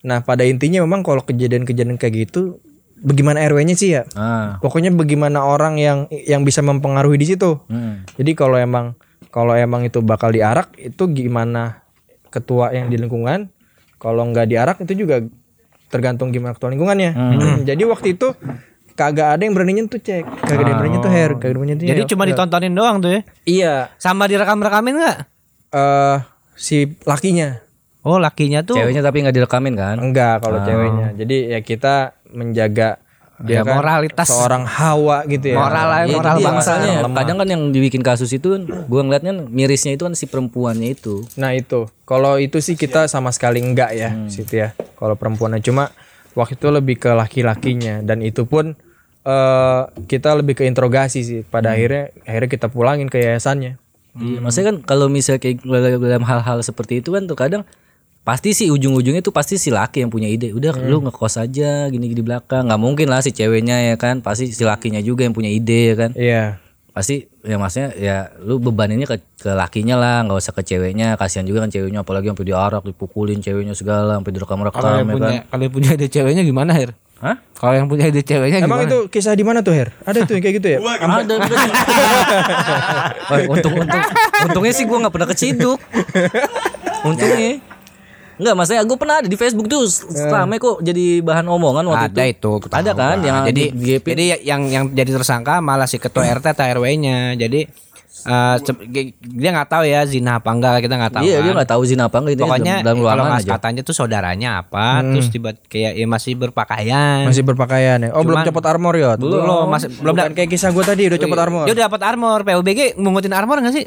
Nah, pada intinya memang kalau kejadian-kejadian kayak gitu bagaimana RW-nya sih ya? Ah. Pokoknya bagaimana orang yang yang bisa mempengaruhi di situ. Hmm. Jadi kalau emang kalau emang itu bakal diarak itu gimana ketua yang di lingkungan. Kalau nggak diarak itu juga tergantung gimana ketua lingkungannya. [clears throat] Jadi waktu itu kagak ada yang berani nyentuh cek, kagak ada yang berani nyentuh hair, kagak ada yang berani nyentuh. Jadi hair. cuma ditontonin doang tuh ya. iya Sama direkam-rekamin nggak? eh si lakinya Oh lakinya tuh Ceweknya tapi nggak direkamin kan? enggak kalau ceweknya. Jadi ya kita menjaga Ya, kan moralitas. seorang hawa gitu ya. Moral lah, Iya, moral jadi bangsa. masalahnya Lemah. kadang kan yang dibikin kasus itu kan gua ngeliatnya mirisnya itu kan si perempuannya itu. Nah itu, kalau itu sih kita sama sekali enggak ya, situ ya. Kalau perempuannya cuma waktu itu lebih ke laki-lakinya dan itu pun eh kita lebih ke interogasi sih. Pada akhirnya akhirnya kita pulangin ke yayasannya. Iya, maksudnya kan kalau misalnya kayak dalam hal-hal seperti itu kan tuh kadang pasti sih ujung-ujungnya tuh pasti si laki yang punya ide. Udah lu ngekos aja gini di belakang. nggak mungkin lah si ceweknya ya kan. Pasti si lakinya juga yang punya ide ya kan. Iya. Pasti ya maksudnya ya lu bebaninnya ke, ke lakinya lah, nggak usah ke ceweknya. Kasihan juga kan ceweknya apalagi sampai diarak, dipukulin ceweknya segala, sampai direkam-rekam kalau yang ya punya kan. kalau yang punya ide ceweknya gimana Her? Hah? Kalau yang punya ide ceweknya Emang gimana? itu kisah di mana tuh Her? Ada tuh yang kayak gitu ya? Ada, ada. [laughs] Wah, untung, untung, untungnya sih gua nggak pernah keciduk. [laughs] Untungnya. Enggak, maksudnya gue pernah ada di Facebook tuh selama kok jadi bahan omongan waktu ada itu. itu. Ada kan yang jadi di GP. jadi yang yang jadi tersangka malah si ketua RT atau RW-nya. Jadi eh, se- dia nggak tahu ya zina apa enggak kita nggak tahu. Iya, dia kan. nggak tahu zina apa enggak itu Pokoknya dalam kalau nggak aja. katanya tuh saudaranya apa, terus tiba kayak ya masih berpakaian. Masih berpakaian ya? Oh belum Cuman- copot armor ya? belum, masih belum kayak kisah gue tadi udah copot armor. Dia udah dapat armor, PUBG mungutin armor nggak sih?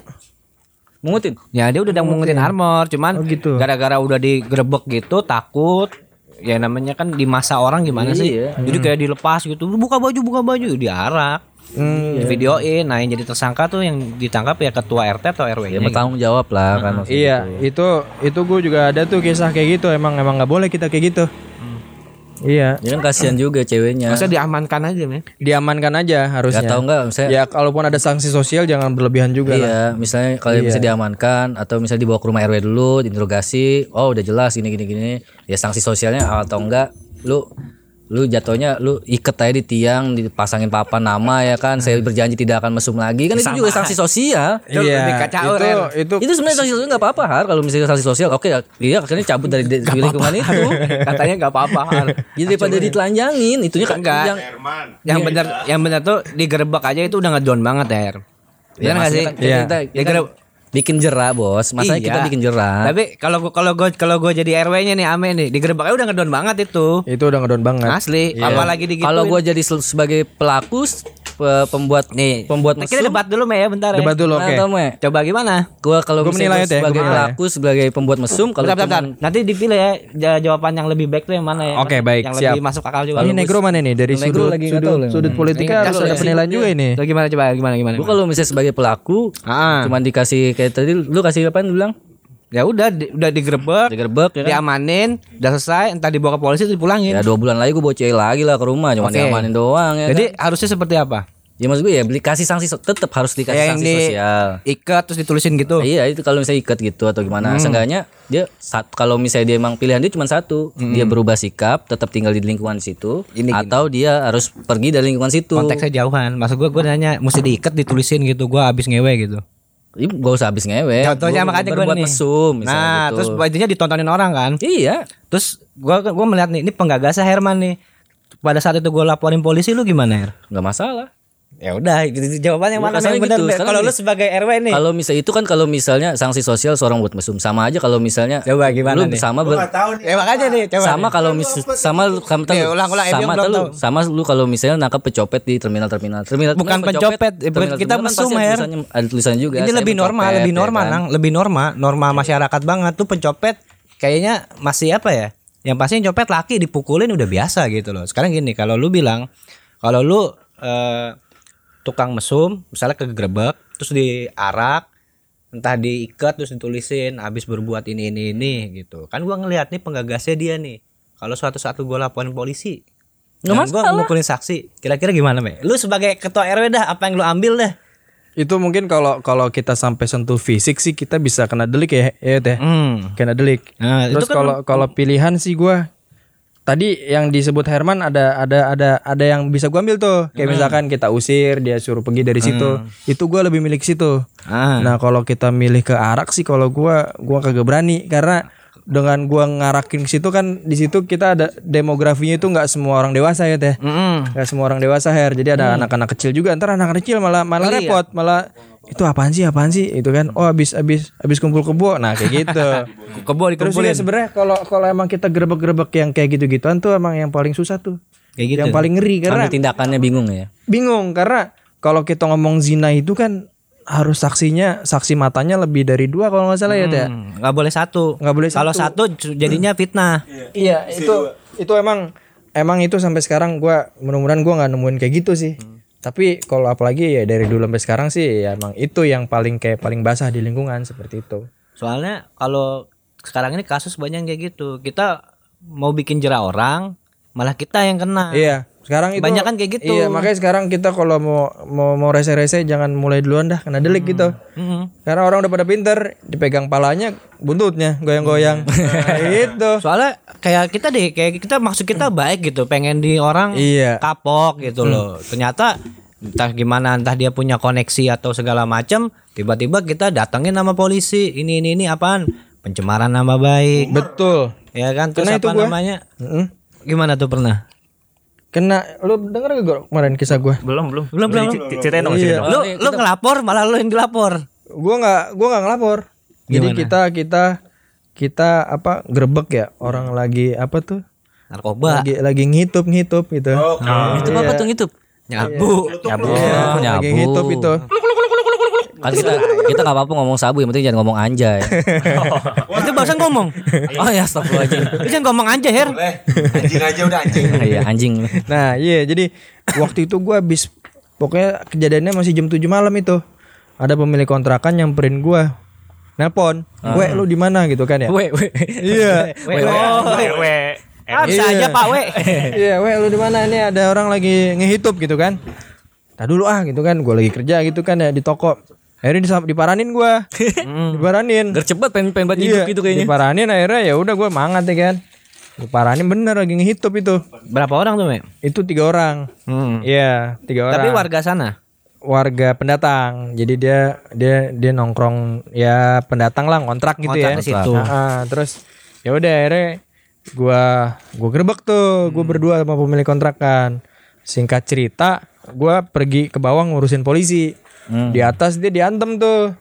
Mungutin. Ya dia udah udah mungutin armor, cuman Oh, gitu. gara-gara udah digerebek gitu takut. Ya namanya kan di masa orang gimana sih? Iya. Jadi kayak dilepas gitu, buka baju, buka baju, diarak. Hmm, Di videoin, nah yang jadi tersangka tuh yang ditangkap ya ketua RT atau RW Ya nya. bertanggung jawab lah kan maksudnya. Iya, itu itu gue juga ada tuh kisah kayak gitu. Emang emang nggak boleh kita kayak gitu. Iya, Ya kan kasihan juga ceweknya. Masa diamankan aja, men. diamankan aja harusnya. Gak tahu enggak misalnya Ya kalaupun ada sanksi sosial jangan berlebihan juga lah. Iya, misalnya kalau bisa diamankan atau misalnya dibawa ke rumah RW dulu, diinterogasi, oh udah jelas gini gini gini, ya sanksi sosialnya atau enggak, lu lu jatuhnya lu iket aja di tiang dipasangin papan nama ya kan saya berjanji tidak akan mesum lagi kan itu juga sanksi sosial Iya, kacau, itu Ren. itu itu sebenarnya sanksi sosial nggak apa-apa har kalau misalnya sanksi sosial oke dia akhirnya cabut dari, dari lingkungan itu Katanya nggak apa-apa. Har. jadi daripada ditelanjangin itunya kan Enggak. yang yang benar yang benar tuh digerebek aja itu udah ngedon banget ya. Iya nggak sih? kan kita, kita, kita kan bikin jerah bos masa Iya. kita bikin jerah Tapi kalau gua kalau gue kalau gue jadi RW-nya nih Ame nih, digerebek aja udah ngedon banget itu. itu udah ngedon banget. Asli, apalagi digituin. kalau gua jadi sebagai pelaku pembuat nih, pembuat nah, mesum kita debat dulu Me ya bentar ya. Debat dulu Nah, oke. Me? Coba gimana? Gua kalau Gua misalnya menilai ya, sebagai pelaku sebagai pembuat mesum kalau Bentar, bentar, cuman bentar. Nanti dipilih ya ja- jawaban yang lebih baik tuh yang mana ya? Oke, baik, Yang siap. lebih masuk akal juga. Ini negro mana nih dari Negro sudut lagi sudut, sudut politika Ini harus kalau ada dari penilaian juga ini. Gimana coba gimana gimana? gua kalau misalnya sebagai pelaku Ah. cuman dikasih kayak tadi lu kasih apa lu bilang Ya udah di- udah digerebek, digerebek ya kan? diamanin, udah selesai, entah dibawa ke polisi atau dipulangin. ya dua bulan lagi bawa cewek lagi lah ke rumah cuma Oke. diamanin doang ya Jadi kan? harusnya seperti apa? ya maksud gue ya beli kasih sanksi tetap harus dikasih yang sanksi di sosial ikat terus ditulisin gitu. Iya itu kalau misalnya ikat gitu atau gimana Hmm. Seenggaknya dia sat, kalau misalnya dia emang pilihan dia cuma satu Dia berubah sikap tetap tinggal di lingkungan situ Hmm. Ini gini. Atau dia harus pergi dari lingkungan situ Konteksnya jauhan. Maksud gua gua nanya mesti diikat ditulisin gitu. Gua habis ngewe gitu. Ih, gak usah habis ngewe Contohnya Gua makanya berbuat nih. mesum Nah, gitu. terus bajunya ditontonin orang kan. Iya Terus gua gua melihat nih ini penggagasnya Herman nih. Pada saat itu gua laporin polisi lu gimana, Her? nggak masalah Ya udah, gitu, jawabannya Ya, mana yang benar? gitu. Kalau lu sebagai RW nih. Kalau misalnya itu kan kalau misalnya sanksi sosial seorang buat mesum sama aja kalau misalnya Coba gimana lu nih? sama ber- Ya makanya nih, coba. sama kalau mis sama lu sama Nih, ulang-ulang, Ebiong sama tahu. sama lu kalau misalnya nangkap pecopet di terminal terminal terminal Bukan pencopet, terminal- kita terminal kan mesum, pasti ada tulisannya juga ini lebih normal, lebih ya normal, kan? Nang. lebih normal, norma masyarakat banget tuh pencopet kayaknya masih apa ya? Yang pasti copet laki dipukulin udah biasa gitu loh. Sekarang gini, kalau lu bilang kalau lu eh, tukang mesum, misalnya kegrebek, terus diarak, entah diikat terus ditulisin habis berbuat ini ini ini gitu. Kan gua ngelihat nih penggagasnya dia nih. Kalau suatu saat gua laporin polisi, Nggak dan gua ngumpulin saksi. Kira-kira gimana, Me? Lu sebagai ketua RW dah, apa yang lu ambil dah? Itu mungkin kalau kalau kita sampai sentuh fisik sih kita bisa kena delik ya, ya teh. Hmm. Kena delik. Nah, Terus kan- kalau kalau pilihan sih gua tadi yang disebut Herman ada ada ada ada yang bisa gua ambil tuh. Kayak misalkan kita usir, dia suruh pergi dari situ. Itu gua lebih milik situ. Ah. Nah, kalau kita milih ke arak sih kalau gua gua kagak berani karena dengan gua ngarakin ke situ kan di situ kita ada demografinya itu nggak semua orang dewasa ya teh. Nggak semua orang dewasa her. Jadi ada anak-anak kecil juga. Ntar anak kecil malah malah repot. Malah itu apaan sih apaan sih? Itu kan oh habis habis habis kumpul kebo. Nah kayak gitu. [laughs] Kebo terus dikumpulin. ya sebenarnya kalau kalau emang kita gerebek-gerebek yang kayak gitu-gituan tuh emang yang paling susah tuh. Kayak gitu. yang paling ngeri karena Ambil tindakannya bingung ya. Bingung karena kalau kita ngomong zina itu kan harus saksinya saksi matanya lebih dari dua kalau nggak salah ya teh Hmm, nggak boleh satu. nggak boleh Kalau satu jadinya fitnah. Iya, itu itu emang emang itu sampai sekarang gua mudah-mudahan gua nggak nemuin kayak gitu sih. Tapi kalau apalagi ya dari dulu sampai sekarang sih ya emang itu yang paling kayak paling basah di lingkungan seperti itu. Soalnya kalau sekarang ini kasus banyak kayak gitu. Kita mau bikin jerah orang, malah kita yang kena. Iya, sekarang itu Kebanyakan kayak gitu. Iya, makanya sekarang kita kalau mau mau mau rese-rese jangan mulai duluan dah kena delik gitu. Mm-mm. Karena orang udah pada pinter, dipegang palanya, buntutnya goyang-goyang. [laughs] Nah, gitu. Soalnya kayak kita deh, kayak kita maksud kita baik gitu, pengen di orang Iya. kapok gitu loh. Ternyata entah gimana, entah dia punya koneksi atau segala macam, tiba-tiba kita datangin nama polisi, ini ini ini apaan? Pencemaran nama baik. Betul. Ya kan terus Kena itu apa gua. namanya? Mm-mm. Gimana tuh pernah? Kena lu denger gak gua kemarin kisah gua? Belum, belum. Belum, belum. Ceritain dong, Iya. ceritain dong. Lu lu ngelapor malah lu yang dilapor. gua nggak gua nggak ngelapor jadi Gimana? kita kita kita apa grebek ya orang lagi apa tuh Narkoba. lagi lagi ngitup ngitup gitu itu apa tuh ngitup Nyabu. nyabu Iya, nyabu lagi ngitup itu kan kita kita nggak apa-apa ngomong sabu yang penting jangan ngomong anjay. [laughs] Itu barusan ngomong. oh ya astagfirullahaladzim. Lu jangan ngomong aja, Her. anjing aja udah anjing. [laughs] Iya anjing. Nah iya jadi waktu itu gua habis pokoknya kejadiannya masih jam 7 malam itu. Ada pemilik kontrakan nyamperin gua. Nelpon gue lu di mana? Gitu kan ya. We we iya. We, oh, Wewe. ah, bisa Iya. aja Pak We. [laughs] iya we lu di mana? Ini ada orang lagi ngehitup gitu kan. Tadi dulu ah gitu kan. Gue lagi kerja gitu kan ya di toko akhirnya disam- diparanin gua [laughs] diparanin gercepet pengen pengen buat Iya, hidup gitu kayaknya diparanin akhirnya ya udah gue mangat ya kan Gue parahin bener lagi ngehitup itu. Berapa orang tuh, Me? Itu tiga orang. Hmm. Iya, tiga orang. Tapi warga sana. warga pendatang. Jadi dia dia dia nongkrong ya pendatang lah kontrak gitu Ngontrak ya. situ. Ah, terus ya udah akhirnya gua gua gerbek tuh, gua berdua sama pemilik kontrakan. Singkat cerita, gua pergi ke bawah ngurusin polisi. Di atas dia diantem tuh.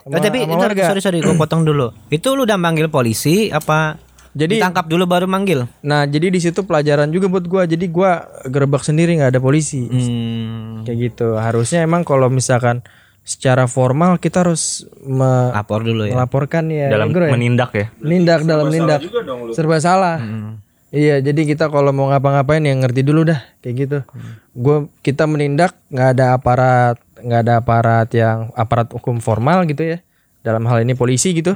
Sama, Eh, tapi sama warga. sorry sorry, gue potong dulu. [clears throat] Itu lu udah manggil polisi apa? Jadi- ditangkap dulu baru manggil. Nah, jadi di situ pelajaran juga buat gua. Jadi gua gerbek sendiri nggak ada polisi. Hmm, Kayak gitu. Harusnya emang kalau misalkan secara formal kita harus me- lapor dulu ya. melaporkan ya dalam ya? menindak ya. Nindak dalam nindak serba salah iya jadi kita kalau mau ngapa-ngapain ya ngerti dulu dah kayak gitu Gua kita menindak nggak ada aparat nggak ada aparat yang aparat hukum formal gitu ya. Dalam hal ini polisi gitu.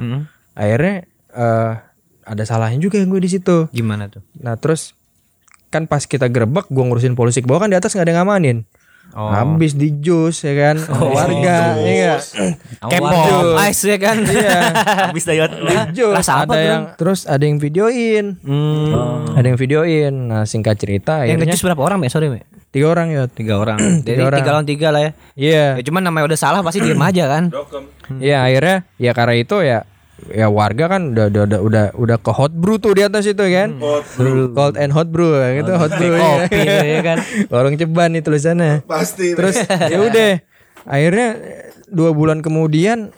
Akhirnya eh, ada salahnya juga gue di situ. Gimana tuh? nah terus kan pas kita gerebek gue ngurusin polisi ke bawah kan di atas nggak ada yang ngamanin. Habis di jus ya kan? Warga ya nggak? Kepo, ice ya kan? iya. Habis dayat Jus, rasa apa ada tuh? yang terus ada yang videoin. Hmm. ada yang videoin. Nah singkat cerita Yang akhirnya ngejus berapa orang, Me? Sorry, Me. Tiga orang ya Tiga [clears throat] orang. Jadi orang. tiga lawan tiga lah ya. iya Ya cuman namanya udah salah pasti diem aja kan. [clears throat] iya akhirnya ya karena itu ya ya warga kan udah udah udah udah, udah ke hot brew tuh di atas itu kan cold and hot brew gitu hot brew ya. Kopi ya kan. [laughs] warung ceban nih tulisannya Pasti. terus [laughs] ya udah akhirnya dua bulan kemudian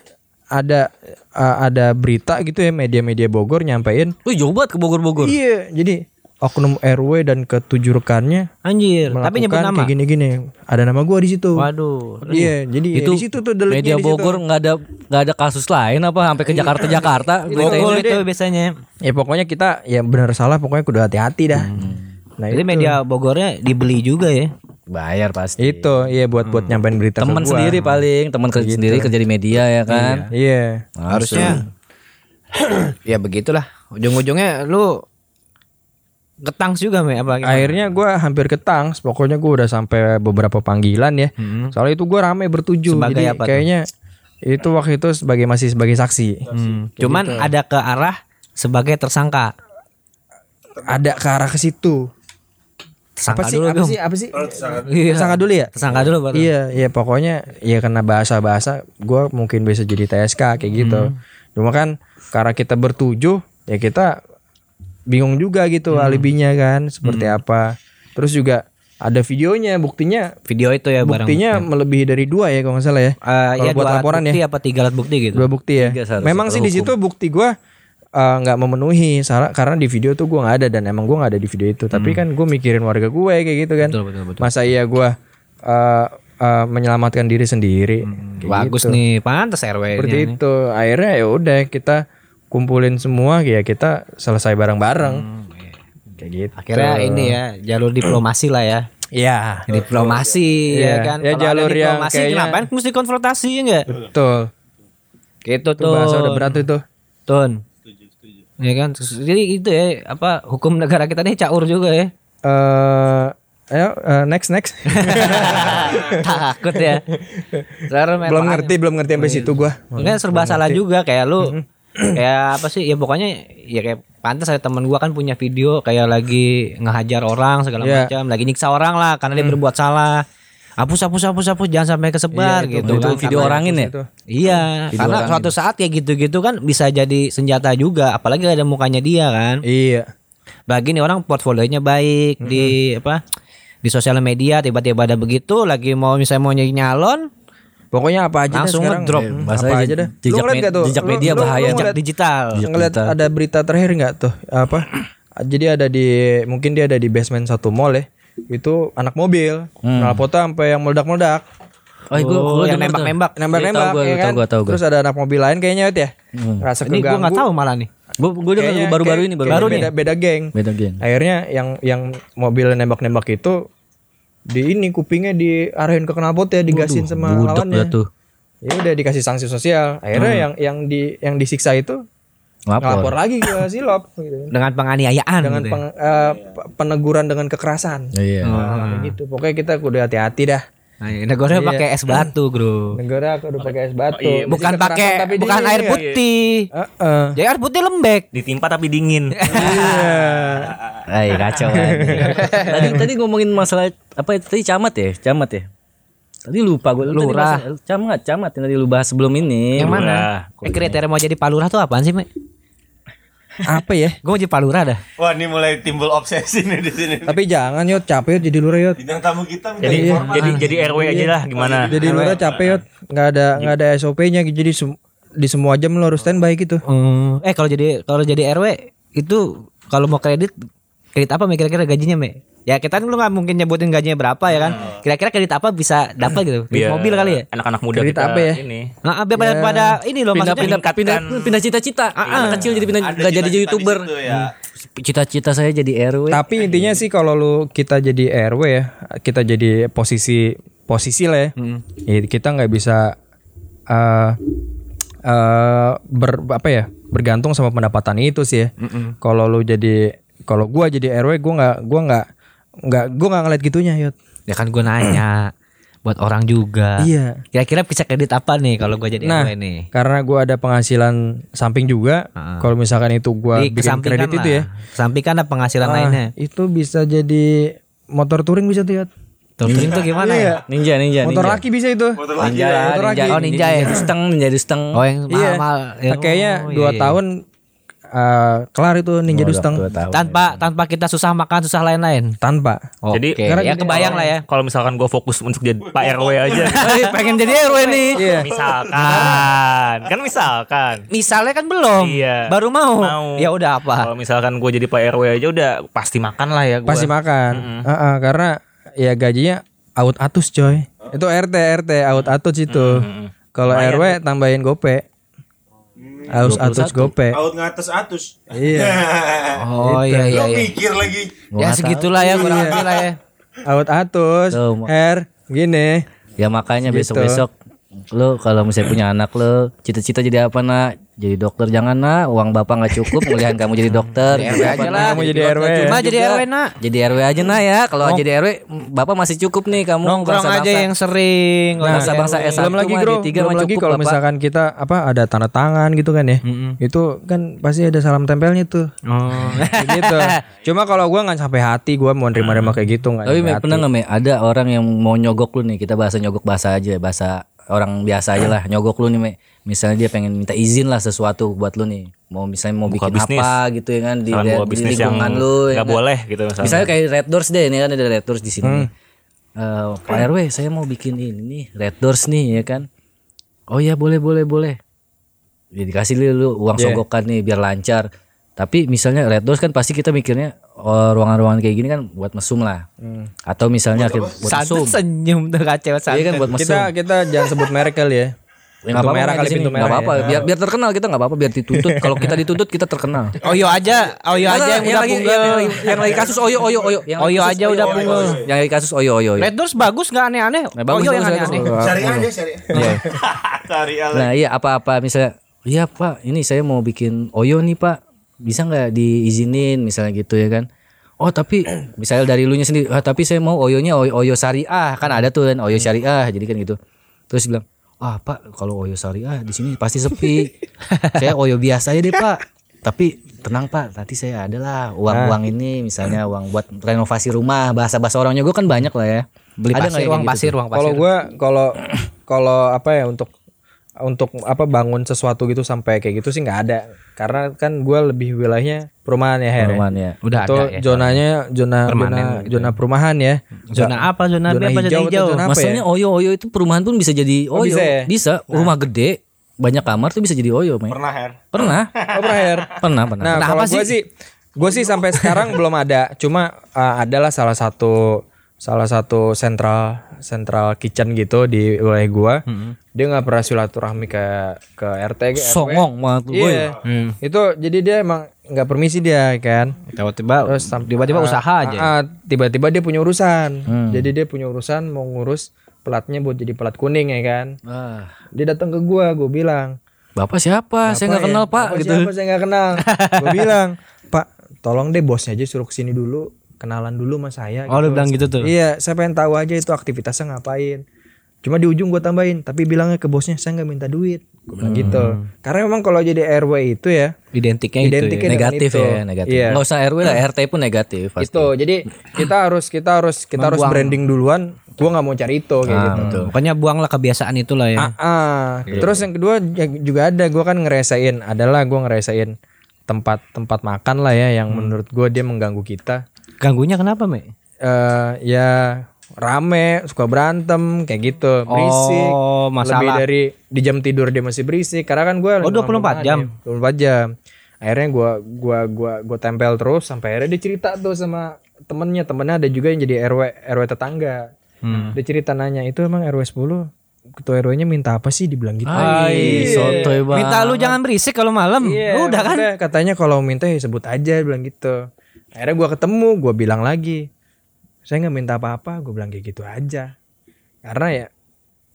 ada uh, ada berita gitu ya media-media Bogor nyampein Wih jauh banget ke Bogor-Bogor. iya jadi oknum RW dan ketujuh rekannya Anjir, tapi nyebut nama. kayak gini-gini ada nama gua di situ Waduh. iya jadi ya Itu di situ tuh Media di situ. Bogor nggak ada nggak ada kasus lain apa sampai ke Jakarta Jakarta berita Bogor ini. itu biasanya. ya pokoknya kita ya benar salah pokoknya kudu hati-hati dah nah Jadi itu. media Bogornya dibeli juga ya. Bayar pasti. itu iya buat buat nyampein berita Teman ke sendiri paling, teman kerja sendiri kerja di media ya kan. iya Harusnya ya begitulah. Ujung-ujungnya lu ketangs juga me apa gimana? akhirnya gua hampir ketang pokoknya gua udah sampai beberapa panggilan ya soalnya itu gua rame bertujuh Sebagai jadi apa tuh? kayaknya itu waktu itu sebagai masih sebagai saksi Hmm, Cuman ada ke arah sebagai tersangka. ada ke arah ke situ Tersangka apa sih dulu apa dong. sih apa sih Iya. tersangka dulu ya Tersangka dulu baru. Iya, iya pokoknya ya karena bahasa-bahasa gua mungkin bisa jadi TSK kayak gitu. Cuma kan karena kita bertujuh ya kita bingung juga gitu alibinya kan seperti apa. Terus juga ada videonya, buktinya Video itu ya barang. buktinya melebihi dari dua ya kalau nggak salah ya. Eh, Kalau ya buat dua laporan bukti ya. apa tiga alat bukti gitu. Dua bukti ya. Tiga Memang sih di situ bukti gua eh, nggak memenuhi salah karena di video tuh gua nggak ada dan emang gua nggak ada di video itu. Tapi kan gue mikirin warga gue kayak gitu kan. Betul, betul, betul. Masa iya gua eh, eh, menyelamatkan diri sendiri. Kayak Bagus gitu. nih, pantas RW. Seperti itu. Akhirnya ya udah kita kumpulin semua ya kita selesai bareng-bareng. Kayak gitu. Akhirnya ini ya jalur diplomasi lah ya. Iya. Diplomasi Iya, ya kan. ya Kalau ada jalur yang diplomasi kayaknya- kenapa mesti konfrontasi ya enggak? Betul. Gitu Itu bahasa udah berat tuh itu. Tun. Ya kan. Jadi itu ya apa hukum negara kita nih caur juga ya. Eh ayo eh, next next. [laughs] Takut ya. Belum ngerti, belum ngerti sampai situ gua. Mungkin serba salah juga kayak lu kayak [clears throat] apa sih ya pokoknya ya kayak pantas ada temen gua kan punya video kayak lagi ngehajar orang segala Iya. macam lagi nyiksa orang lah karena dia berbuat salah hapus hapus hapus hapus jangan sampai kesebar Iya, itu, gitu Itu kan. video Karena- orangin ya. Itu. iya karena suatu saat ya gitu-gitu kan bisa jadi senjata juga apalagi ada mukanya dia kan Iya. bagi nih orang portfolionya baik di apa di sosial media tiba-tiba ada begitu lagi mau misalnya mau nyalon Pokoknya apa aja Langsung sekarang. ngedrop. Eh, apa aja dah. jejak Lu nggak tuh? jejak Lu- media lu- bahaya. lu jejak ngeliat- digital ngeliat ada berita terakhir nggak tuh apa jadi ada di mungkin dia ada di basement satu mall ya itu anak mobil Hmm. knalpotnya sampai yang meledak-meledak Oh, gua, gua yang denger tuh. nembak-nembak nembak-nembak Tahu gua, ya tahu kan gua, tahu gua. terus ada anak mobil lain kayaknya ya rasa ini gua keganggu nggak tahu malah nih Gua gua denger Kayaknya- baru-baru ini baru, baru beda beda geng Beda geng. akhirnya yang yang mobil nembak-nembak itu di ini kupingnya diarahin ke knalpot ya digasin sama Budak lawannya tuh. ya udah dikasih sanksi sosial akhirnya yang yang di yang disiksa itu Lapor. ngelapor lagi ke silop gitu. dengan penganiayaan dengan gitu ya. peng- eh, pe- peneguran dengan kekerasan Iya. Nah, kayak gitu pokoknya kita kudu hati-hati dah Nah, negara pakai es batu, Bro. Negara aku udah pakai es batu. iya, Masih Bukan pakai bukan dingin, air putih. Heeh. Jadi air putih lembek. Ditimpa tapi dingin. [laughs] Iya. Ay, kacau [laughs] tadi tadi ngomongin masalah apa itu tadi camat ya? Camat ya? Tadi lupa gue. Lu tadi Lurah. bahas- camat, camat yang tadi lu bahas sebelum ini. Yang mana? Lurah. Eh, kriteria mau jadi palurah tuh apaan sih, Mek? Apa ya? Gue mau jadi palurah dah. Wah, ini mulai timbul obsesi nih di sini. Tapi jangan yot capek yot jadi lurah yot. Bintang tamu kita minta Jadi informasi. jadi jadi RW aja lah gimana? Jadi lurah capek yot. Nggak ada nggak ada SOP-nya jadi sem- di semua jam lu harus standby gitu. Hmm, eh kalau jadi kalau jadi RW itu kalau mau kredit kredit apa Mek kira-kira gajinya, Mek? Ya kita kan lu nggak mungkin nyebutin gajinya berapa ya kan? Kira-kira kredit apa bisa dapat gitu? Kredit Biar mobil kali ya? Anak-anak muda Kredit kita apa ya? ini. Nah, biar pada, pada ini loh pindah maksudnya. pindah pindah pindah cita-cita. Anak kecil jadi pindah nggak jadi youtuber. ya. Cita-cita saya jadi RW. Tapi intinya sih kalau lu kita jadi RW ya, kita jadi posisi posisi lah ya. Ya, kita nggak bisa eh eh, ber apa ya bergantung sama pendapatan itu sih ya. Kalau lu jadi kalau gua jadi RW gua nggak gua nggak nggak gua nggak ngeliat gitunya yot. Ya kan gue nanya [clears throat] buat orang juga. Iya. Kira-kira bisa kredit apa nih kalau gue jadi Nah, RW nih? karena gua ada penghasilan samping juga. Heeh. Kalau misalkan itu gua Di bikin kredit itu ya, lah. Kesampingkan ada penghasilan ah, lainnya. itu bisa jadi motor touring bisa tuh yot. Touring tuh gimana ya? Ninja, ninja, Motor ninja. laki bisa itu. Motor Ninja, lagi. lah, motor ninja, laki. Oh, ninja ya? Steng, ninja di steng. Oh yang Iya. mahal-mahal. Ya, Kayaknya oh, dua iya. tahun eh, kelar itu ninja Oh, dustang dua tahun. tanpa tanpa kita susah makan susah lain-lain. tanpa. Jadi Oke, ya kebayang lah ya. [laughs] Kalau misalkan gue fokus untuk jadi Pak RW aja. [laughs] Pengen jadi RW nih. Iya. misalkan, kan misalkan. Misalnya kan belum, Iya. baru mau. Mau. Ya udah apa? Kalau misalkan gue jadi Pak RW aja udah pasti makan lah ya gue. Pasti makan. Heeh, karena ya gajinya out atus coy. Itu RT RT out atus itu. Kalau RW tambahin gope. Aus atus gope. Out ngatas atus. Iya. [laughs] Oh iya iya Lo iya. mikir lagi. Ya segitulah ya kurang lebih lah ya. Out atus. Tuh, Ma. Her gini. Ya makanya Gitu. besok-besok lu kalau misalnya punya anak lu cita-cita jadi apa nak jadi dokter jangan nak uang bapak nggak cukup kuliahan kamu jadi dokter RW Jadi aja lah. nak? Kamu jadi RW. Cuma jadi. RW nak. jadi RW aja nah ya kalau jadi RW bapak masih cukup nih kamu Nongkrong aja yang sering. Nah, bangsa-bangsa S1 belum lagi mah bro, tiga belum lagi kalau misalkan kita apa ada tanda tangan gitu kan ya, itu kan pasti ada salam tempelnya tuh. Oh. [laughs] Gitu. Cuma kalau gua nggak sampai hati, gua mau nerima-nerima kayak gitu nggak. Tapi pernah nggak ada orang yang mau nyogok lu nih kita bahasa nyogok bahasa aja bahasa orang biasa aja lah nyogok lu nih Mek. Misalnya dia pengen minta izin lah sesuatu buat lu nih. Mau misalnya mau Buka bikin bisnis. apa gitu ya kan di, di, di lingkungan lu. ya nggak kan. boleh gitu misalnya. Misalnya kayak Red Doors deh ini kan ada Red Doors di sini. nih. Eh, Pak RW saya mau bikin ini nih Red Doors nih ya kan. Oh ya boleh boleh boleh. Ya dikasih lu uang Yeah. sogokan nih biar lancar. Tapi misalnya Red Doors kan pasti kita mikirnya oh, ruangan-ruangan kayak gini kan buat mesum lah. Atau misalnya buat, buat mesum. Senyum tuh kacau Iya kan buat mesum. kita kita jangan sebut merek kali ya. Nggak pintu apa-apa merah kali, pintu Nggak merah apa-apa. ya. Biar biar terkenal kita nggak apa-apa biar dituntut. [laughs] Kalau kita dituntut kita terkenal. Oyo aja, Oyo aja yang udah punggel. yang, lagi, yang lagi kasus Oyo Oyo Oyo. Yang Oyo aja udah punggel. Yang lagi kasus Oyo Oyo. Oyo. Red Doors bagus nggak aneh-aneh? Nah, bagus, Oyo yang aneh-aneh. Cari aja, cari. [laughs] Cari aja. Nah iya apa-apa misalnya Iya pak ini saya mau bikin Oyo nih pak Bisa nggak diizinin misalnya gitu ya kan Oh tapi [clears throat] misalnya dari lu nya sendiri ah, Tapi saya mau Oyonya Oyo, Oyo Syariah Kan ada tuh kan Oyo Syariah Jadi kan gitu Terus bilang Ah pak kalau Oyo Syariah di sini pasti sepi. [laughs] Saya Oyo biasa aja deh pak. Tapi tenang pak. Nanti saya ada lah Uang-uang ini misalnya Uang buat renovasi rumah Bahasa-bahasa orang Nyogo kan banyak lah ya. Beli Ada nggak pasir, yang uang kayak pasir, uang pasir. Kalau gua kalau kalau apa ya untuk untuk apa bangun sesuatu gitu sampai kayak gitu sih nggak ada. Karena kan gua lebih wilayahnya perumahan ya Her. ya. Perumahan ya Udah Itu ada ya. zonanya zona Permanen zona, gitu zona perumahan ya. Zona apa? Zona, Zona apa? Zona hijau hijau. atau zona apa Maksudnya ya? Oyo Oyo itu perumahan pun bisa jadi Oh, Oyo. bisa ya? Bisa. Rumah gede, banyak kamar tuh bisa jadi Oyo, Meng. Pernah, Her. Pernah. [laughs] Oh, pernah, Her? Pernah, pernah. Nah, kalau gue sih? sih, gue sih sampai sekarang belum ada. Cuma uh, adalah salah satu salah satu sentral sentral kitchen gitu di wilayah gua. Dia nggak pernah silaturahmi ke ke RT ke RW. Songong banget lu, boy. Iya. Itu jadi dia emang nggak permisi dia kan. Tiba-tiba, Terus tiba-tiba ah, usaha aja. ah, ah, tiba-tiba dia punya urusan. Jadi dia punya urusan mau ngurus pelatnya buat jadi pelat kuning ya kan. Ah, Dia datang ke gua, gue bilang, Bapak siapa? saya nggak ya? kenal, Pak, Bapak gitu. Siapa saya nggak kenal. [laughs] gue bilang, Pak, tolong deh bosnya aja suruh ke sini dulu. Kenalan dulu sama saya Oh lu bilang gitu tuh. Iya, saya pengen tahu aja itu aktivitasnya ngapain. Cuma di ujung gue tambahin, tapi bilangnya ke bosnya saya nggak minta duit. Gue bilang gitu. Karena memang kalau jadi RW itu ya, Identiknya itu. Identik ya. negatif itu. ya negatif Iya. nggak usah RW lah RT pun negatif pasti. itu. Jadi kita harus kita harus kita harus branding duluan. Gue nggak mau cari itu kayak gitu. Pokoknya buanglah kebiasaan itulah ya. Ah, ah. terus yang kedua ya juga ada gue kan ngerasain adalah gue ngerasain tempat tempat makan lah ya yang menurut gue dia mengganggu kita. Ganggunya kenapa, Me? eh ya rame suka berantem kayak gitu berisik Oh, masalah. lebih dari di jam tidur dia masih berisik karena kan gue Oh, 24 jam? 24 jam akhirnya gua gua gua gua tempel terus sampai akhirnya dia cerita tuh sama temennya temennya ada juga yang jadi rw rw tetangga Hmm. dia cerita nanya itu emang rw 10 ketua rw nya minta apa sih dibilang gitu Ay, sotoy banget. Minta lu jangan berisik kalau malam. Iya, Udah kan? katanya kalau minta ya sebut aja bilang gitu. Akhirnya gua ketemu, gua bilang lagi, saya nggak minta apa-apa, gue bilang kayak gitu aja. Karena ya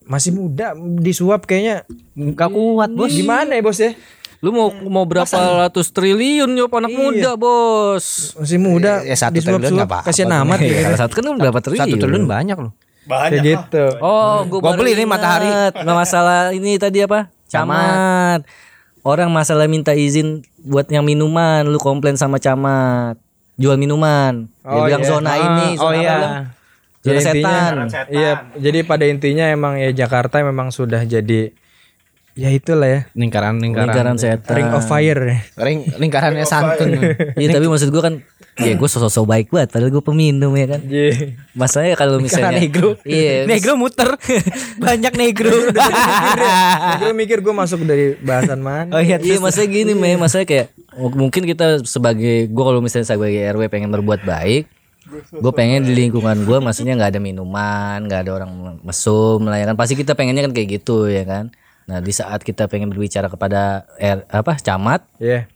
masih muda, disuap kayaknya Gak kuat, Bos. gimana ya bos ya? Lu mau mau berapa ratus triliun nyop anak muda bos. Masih muda, Ya, satu triliun disuap-suap, nggak apa-apa. kasihan amat Iya, gitu. salah satu kan berapa triliun? Satu triliun banyak loh. Kayak gitu. Oh, gua, Gua baru beli nih ingat. Matahari. Nggak masalah ini tadi apa? Camat. Orang masalah minta izin buat yang minuman, lu komplain sama camat. Jual minuman. Dia Oh, bilang iya. zona ini, oh zona apa iya. bilang? Zona Jadi intinya, setan. iya, jadi pada intinya emang ya Jakarta memang sudah jadi ya itulah ya Lingkaran lingkaran. Lingkaran setan. ring of fire. Ring, lingkarannya santun. Iya tapi maksud gua kan ya gue sosok baik banget padahal gue peminum ya kan. Iya. Masalahnya kalau misalnya negro. Iya. negro muter. [laughs] Banyak negro. [laughs] Gue mikir gue masuk dari bahasan mana? oh iya. Iya maksudnya gini me Maksudnya kayak Mungkin kita sebagai Gue kalau misalnya sebagai RW pengen berbuat baik Gue pengen di lingkungan gue Maksudnya nggak ada minuman nggak ada orang mesum lah ya kan Pasti kita pengennya kan kayak gitu ya kan Nah di saat kita pengen berbicara kepada R, apa camat Iya.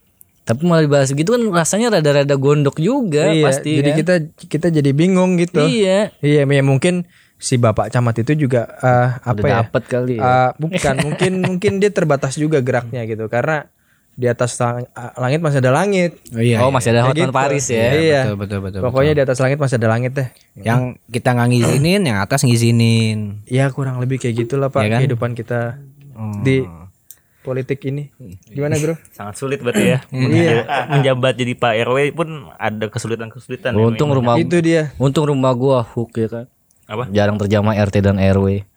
Tapi malah dibahas gitu kan rasanya rada-rada gondok juga iya, pasti jadi kan? kita kita jadi bingung gitu. Iya Iya, ya mungkin si bapak camat itu juga eh, apa Udah ya? dapet kali ya. Eh, bukan, mungkin [laughs] mungkin dia terbatas juga geraknya gitu karena di atas lang- ah, langit masih ada langit. Oh iya. Oh masih ada Kayak Hotman gitu. Paris ya Iya. Betul betul betul. Pokoknya di atas langit masih ada langit deh. yang kita nggak ngizinin, yang atas ngizinin. Ya kurang lebih kayak gitulah Pak Iya kan? kehidupan kita di politik ini. Gimana, Bro? [laughs] Sangat sulit berarti ya. Iya. Menjabat jadi Pak RW pun ada kesulitan-kesulitan. ya, Untung memang. rumah Itu dia. Untung rumah gua hook ya kan Apa? Jarang terjamah RT dan RW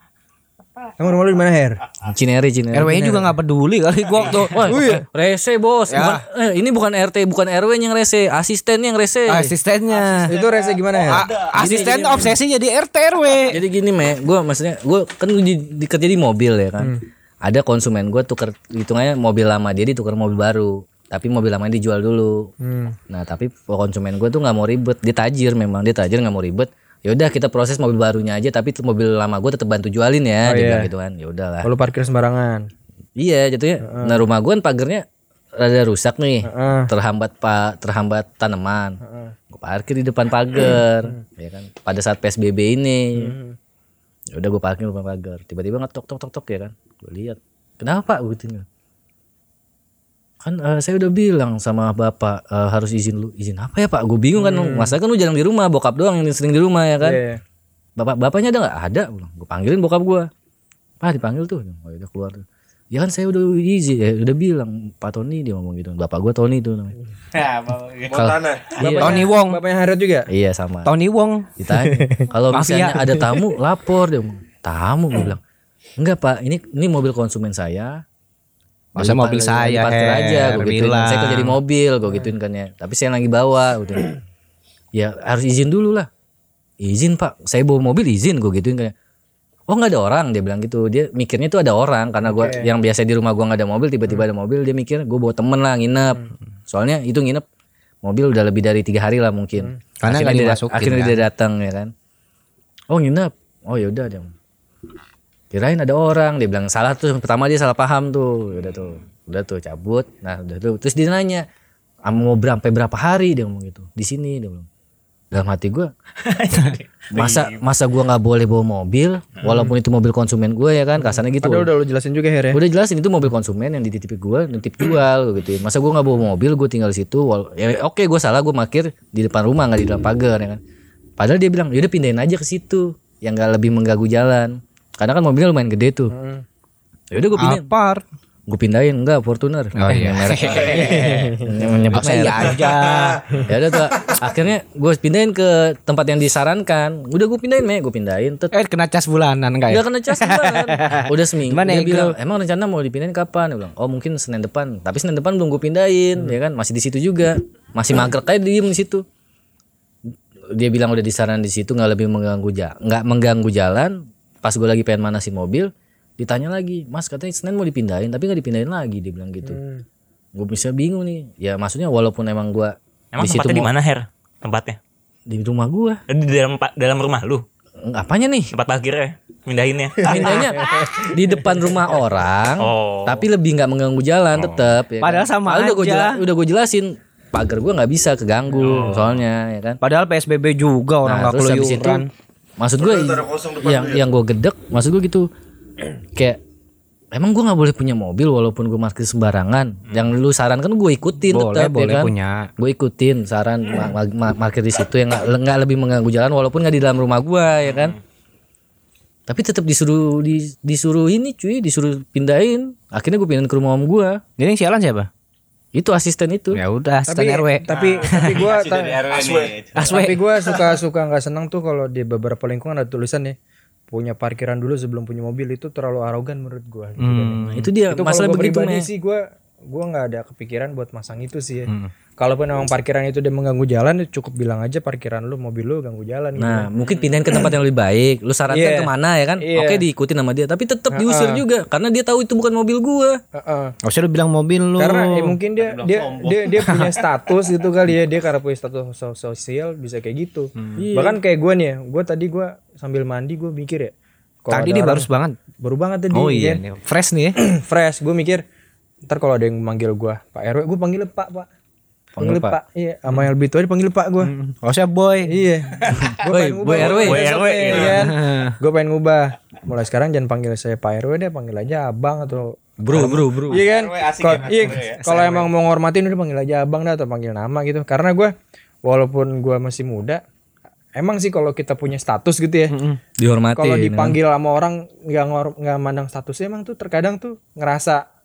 Emang rumah lu di mana, Her? Cinere Cinere RW juga nggak peduli kali gua tuh. [laughs] Wah, rese bos. Bukan, eh, ini bukan RT, bukan RW yang rese, asisten yang rese. Asistennya. Itu rese gimana ya? A- asisten obsesi jadi RT RW. Jadi gini me, gue maksudnya gue kan di, di, kerja di mobil ya kan. Ada konsumen gue tuker hitungannya mobil lama dia ditukar mobil baru. Tapi mobil lamanya dijual dulu. Hmm. Nah tapi konsumen gue tuh nggak mau ribet. Dia tajir memang dia tajir nggak mau ribet. Ya udah kita proses mobil barunya aja. Tapi mobil lama gue tetap bantu jualin ya. dia bilang gitu kan. Ya udahlah. Kalau parkir sembarangan. Iya jatuhnya. Nah rumah gue kan pagernya rada rusak nih. Heeh. Terhambat pak terhambat tanaman. Gue parkir di depan pagar. ya kan. Pada saat PSBB ini. Ya udah gue parkir di depan pagar. Tiba-tiba ngetok tok tok tok ya kan. Gue lihat. Kenapa gue gitu kan eh, saya udah bilang sama bapak eh, harus izin lu izin apa ya pak? Gue bingung kan masa kan lu jarang di rumah bokap doang yang sering di rumah ya kan? Iya. bapak bapaknya ada nggak? Ada. Gue panggilin bokap gue pak dipanggil tuh. Oh, udah keluar tuh. Ya kan saya udah izin ya udah bilang pak Tony dia ngomong gitu. Bapak gue Tony tuh namanya. Kalau- iya, Tony Wong. Bapaknya Harriet juga? iya sama. Tony Wong. ditanya kalau misalnya ada tamu lapor dia ngomong. Tamu gue bilang enggak pak. Ini ini mobil konsumen saya. Masa mobil saya, diparkir aja Her, gue gituin. Bilang. saya kerja di mobil gue gituin kan ya. Tapi saya lagi bawa udah ya harus izin dulu lah. Izin pak. Saya bawa mobil izin gue gituin kayak oh nggak ada orang dia bilang gitu. Dia mikirnya tuh ada orang karena gua yang biasa di rumah gua nggak ada mobil tiba-tiba ada mobil dia mikir gue bawa temen lah nginep. Soalnya itu nginep mobil udah lebih dari tiga hari lah mungkin. Karena akhirnya dia, akhirnya kan? dia datang ya kan. Oh nginep. Oh ya udah dia kirain ada orang dia bilang salah tuh pertama dia salah paham tuh. Udah tuh udah tuh cabut. Nah udah tuh terus dia nanya "Ah, mau berapa berapa hari? Dia ngomong gitu. Di sini dia bilang. Dalam hati gue [laughs] masa masa gue nggak boleh bawa mobil walaupun itu mobil konsumen gue ya kan kasarnya gitu. Padahal udah lu jelasin juga Her ya. udah jelasin itu mobil konsumen yang dititip gue nitip jual gitu masa gue nggak bawa mobil gue tinggal di situ wal- ya oke gue salah gue parkir di depan rumah nggak di dalam pagar ya kan. Padahal dia bilang yaudah pindahin aja ke situ yang nggak lebih mengganggu jalan karena kan mobilnya lumayan gede tuh yaudah gue pindahin Apart. gue pindahin enggak Fortuner Oh iya. nyebut Masa iya aja. ya udah tuh akhirnya gue pindahin ke tempat yang disarankan udah gue pindahin me gue pindahin tet Eh kena cas bulanan enggak ya? Udah kena cas kan. [laughs] Udah seminggu Gimana, dia Ego? bilang, "Emang rencana mau dipindahin kapan?" Dia bilang, "Oh, mungkin Senin depan." Tapi Senin depan belum gue pindahin, ya kan? Masih di situ juga. Masih mager kayak diem di situ. Dia bilang udah disaran di situ nggak lebih mengganggu ja nggak mengganggu jalan. Pas gue lagi pengen manasin mobil, ditanya lagi, "Mas, katanya Senin mau dipindahin, tapi nggak dipindahin lagi." Dia bilang gitu. Gue bisa bingung nih. Ya maksudnya walaupun emang gua Emang di situ tempatnya di mana Her? Tempatnya? di rumah gua. Di dalam dalam rumah lu. Apanya nih? Tempat parkirnya. Mindahinnya. [laughs] Pindahnya di depan rumah orang, Oh. tapi lebih nggak mengganggu jalan tetap. Ya Padahal kan? sama Padahal Udah gue aja. udah gue jelasin pagar gue nggak bisa keganggu soalnya ya kan. Padahal PSBB juga orang Nah, nggak keluyuran. Maksud gue yang yang gue gedek, maksud gue gitu, [clears throat] kayak emang gue nggak boleh punya mobil walaupun gue parkir sembarangan. Yang lu sarankan gue ikutin Boleh, tetap boleh ya kan. punya. Gue ikutin saran ma- ma- ma- parkir di situ yang nggak lebih mengganggu jalan walaupun nggak di dalam rumah gue ya kan. Tapi tetap disuruh di- disuruh ini cuy, disuruh pindahin. Akhirnya gue pindahin ke rumah om gue. Jadi yang sialan siapa? Itu asisten itu. Ya udah, asisten Tapi RW. tapi tapi gua ta- Aswe. tapi gua suka suka nggak senang tuh kalau di beberapa lingkungan ada tulisan nih punya parkiran dulu sebelum punya mobil itu terlalu arogan menurut gua. gitu kan. Nah, itu dia itu masalah begitu sih gua gua nggak ada kepikiran buat masang itu sih ya. Kalaupun memang parkiran itu dia mengganggu jalan, ya cukup bilang aja parkiran lu mobil lu ganggu jalan. gitu. Nah, mungkin pindahin ke tempat yang lebih baik. Lu sarankan Iya. ke mana ya kan? Iya. Oke, diikutin sama dia, tapi tetap diusir juga karena dia tahu itu bukan mobil gua. Gak usah lu bilang mobil lu. Karena ya mungkin dia dia, dia dia punya status gitu kali ya dia karena punya status so- sosial bisa kayak gitu. Bahkan kayak gue nih ya, gue tadi gue sambil mandi gue mikir ya. Tadi dia bagus banget. baru banget tadi. Oh iya, kan. nih. fresh nih ya. [clears throat] Fresh, gue mikir ntar kalau ada yang manggil gue Pak RW, gue panggil Pak Pak. Panggil Pak. Iya, sama yang lebih tua dipanggil Pak gue. Gak usah boy. Iya. [laughs] Gue Boy, pengen ngubah. boy RW. Boy RW, gitu. Gue pengen ngubah. Mulai sekarang jangan panggil saya Pak RW deh, panggil aja Abang atau Bro, bro, bro. Iya kan? Asik Kalau ya, iya, ya. kalau emang mau ngormatin udah panggil aja abang dah atau panggil nama gitu. Karena gue walaupun gue masih muda, emang sih kalau kita punya status gitu ya. Dihormati. Kalau dipanggil sama orang nggak ngor- nggak mandang statusnya emang tuh terkadang tuh ngerasa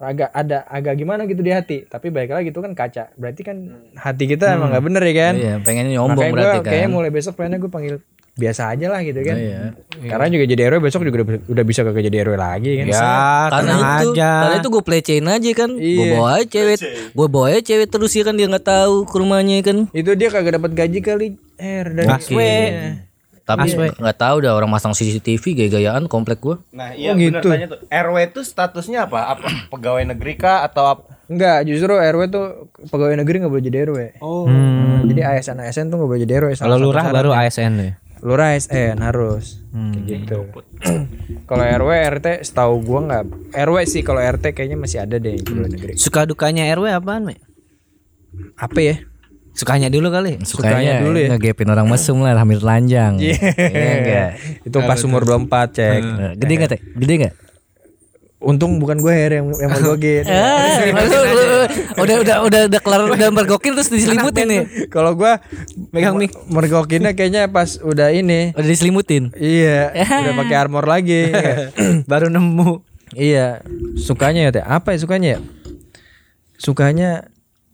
agak ada agak gimana gitu di hati. Tapi baik lagi itu kan kaca. Berarti kan hati kita emang nggak bener ya kan? Iya, pengen nyombong Makanya berarti gue kan. kayaknya mulai besok pengennya gue panggil biasa aja lah gitu kan. Iya. Karena juga jadi RW besok juga udah, udah bisa kagak jadi RW lagi kan. Ya, karena itu, aja. karena itu gue pelecehin aja kan. Gue Iya. bawa aja cewek, gue bawa aja cewek terus ya kan dia nggak tahu ke rumahnya kan. Itu dia kagak dapat gaji kali R dari Aswe. Tapi nggak tahu udah orang masang CCTV gaya-gayaan komplek gue. Nah, iya Oh, bener gitu. tanya tuh. RW itu statusnya apa? Apa pegawai negeri kah atau apa? Enggak, justru RW tuh pegawai negeri nggak boleh jadi RW. Oh. Jadi ASN ASN tuh nggak boleh jadi RW. Kalau Salah lurah baru. ASN deh. Lurah ASN harus. Kayak gitu. [clears throat] kalau RW RT setahu gua nggak. RW sih kalau RT kayaknya masih ada deh yang pegawai negeri. Suka dukanya RW apaan, Me? Apa ya? Sukanya dulu kali. Sukanya dulu ya. ngegepin orang mesum lah hamil telanjang. Iya enggak. Itu pas umur 24 cek. Gede enggak teh? Gede enggak? Untung bukan gue Her yang yang mergokin. Ah, lu- lu- udah udah udah udah kelar udah bergokil terus diselimutin nih. Kalau gua megang mic mergokinnya kayaknya pas udah ini. Udah diselimutin. Iya, [laughs] udah pakai armor lagi. [laughs] Baru nemu. Iya, sukanya ya teh. Apa ya sukanya ya? Sukanya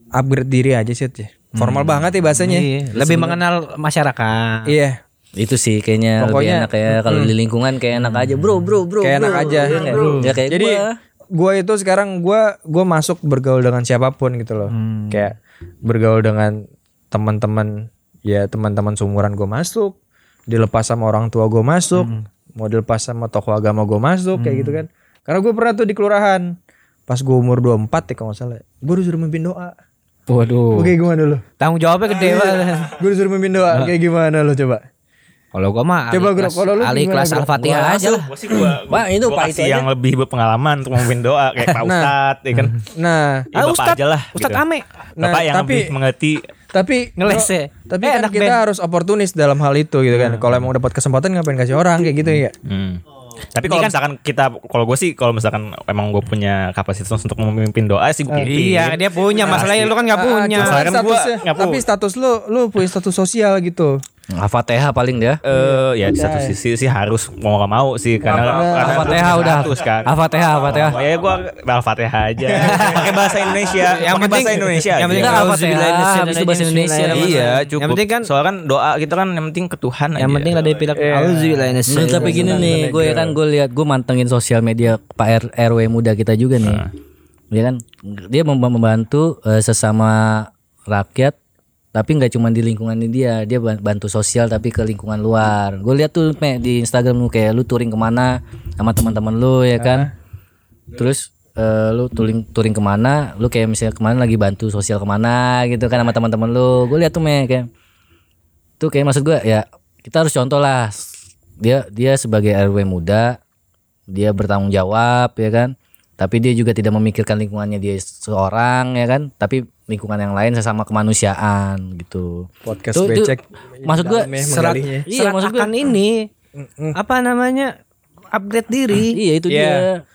upgrade diri aja sih ya. Formal banget ya bahasanya. Iya, lebih mengenal masyarakat. Iya, Itu sih kayaknya Pokoknya, lebih enak ya kalau di lingkungan kayak enak aja, Bro, bro, bro. kayak bro. enak aja. Iya nggak? Ya kayak Jadi gua. gua itu sekarang gua gua masuk bergaul dengan siapa pun gitu loh. Kayak bergaul dengan teman-teman ya teman-teman seumuran gua masuk, dilepas sama orang tua gua masuk, mau dilepas sama tokoh agama gua masuk kayak gitu kan. Karena gue pernah tuh di kelurahan pas gue umur 24 ya kalau nggak salah. Gue disuruh mimpin doa. Waduh. Oke gimana lo? Tanggung jawabnya gede banget. Gue disuruh mimpin doa kayak gimana lo coba? Kalau gua mah Coba, kelas, kalau lu ahli kelas? Al-Fatihah aja lah. Gua sih gua, Pak, itu Pak itu yang lebih berpengalaman untuk memimpin doa kayak Pak [laughs] Ustadz ya kan. [laughs] Nah, Ya, Bapak aja lah Ustadz gitu. Ame. Nah, Bapak yang tapi- lebih mengerti tapi Ngeles ya? Tapi Eh, kan kita band. harus oportunis dalam hal itu gitu kan. Kalau emang dapat kesempatan ngapain kasih orang kayak gitu ya. Hmm. Tapi kalau misalkan kita, kalau gue sih, kalau misalkan emang gue punya kapasitas untuk memimpin doa sih gue pimpin. Iya, dia punya. Masalahnya lu kan nggak Ah, punya. cuma Masalah kan gua statusnya- nggak tapi punya. status lu lu punya status sosial gitu. Al-Fatihah paling dia. Eh, ya di satu sisi sih harus mau gak mau sih karena karena Al-Fatihah gua udah. kan. Al-Fatihah, Al-Fatihah. Oh, ya gue Al-Fatihah aja. [laughs] Pakai bahasa Indonesia. Yang penting- bahasa Indonesia. yang penting Enggak, Auzubillahi Al-Fatihah, habis itu bahasa Indonesia. Iya, Yang cukup. penting kan soalnya kan doa kita kan yang penting ke Tuhan aja. yang penting ada auzubillahi Nah, minasyaitonir tapi gini nih, gue ya kan gue lihat gue mantengin sosial media Pak RW muda kita juga nih. Dia kan dia mem- membantu eh, sesama rakyat tapi nggak cuma di lingkungan dia, dia ban- bantu sosial tapi ke lingkungan luar. Gue lihat tuh Me, di Instagram lu kayak lu touring ke mana sama teman-teman lu ya kan. Terus eh, lu touring touring ke mana, lu kayak misalnya ke mana lagi bantu sosial ke mana gitu kan sama teman-teman lu. Gue lihat tuh Me kayak tuh kayak maksud gue ya kita harus contoh lah dia dia sebagai RW muda dia bertanggung jawab ya kan tapi dia juga tidak memikirkan lingkungannya dia seorang ya kan tapi lingkungan yang lain sesama kemanusiaan gitu Podcast Tuh- tuh, becek. maksud gue serat menggalinya. Iya, serat maksud gua- akan ini apa namanya upgrade diri iya itu Iya. dia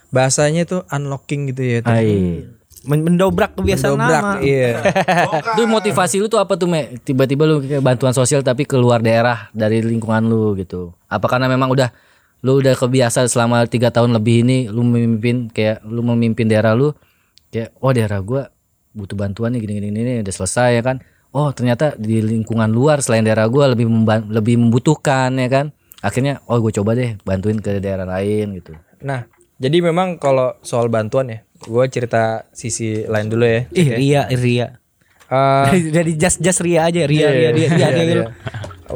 Bahasanya tuh unlocking gitu ya. tuh. Hai. men- mendobrak kebiasaan Mendobrak, lama Iya. [laughs] Itu motivasi lu tuh apa tuh, Me? Tiba-tiba lu kayak bantuan sosial tapi keluar daerah dari lingkungan lu gitu. Apa karena memang udah lu udah kebiasa selama tiga tahun lebih ini lu memimpin kayak lu memimpin daerah lu kayak oh daerah gua butuh bantuan nih gini-gini ini udah selesai ya kan. Oh, ternyata di lingkungan luar selain daerah gua lebih memban- lebih membutuhkan ya kan. Akhirnya oh gue coba deh bantuin ke daerah lain gitu. Nah, jadi memang kalau soal bantuan ya, gue cerita sisi lain dulu ya. ih ria ria Eh, dari, [laughs] dari jas jas ria aja ria ria dia dia dia gitu. Ria.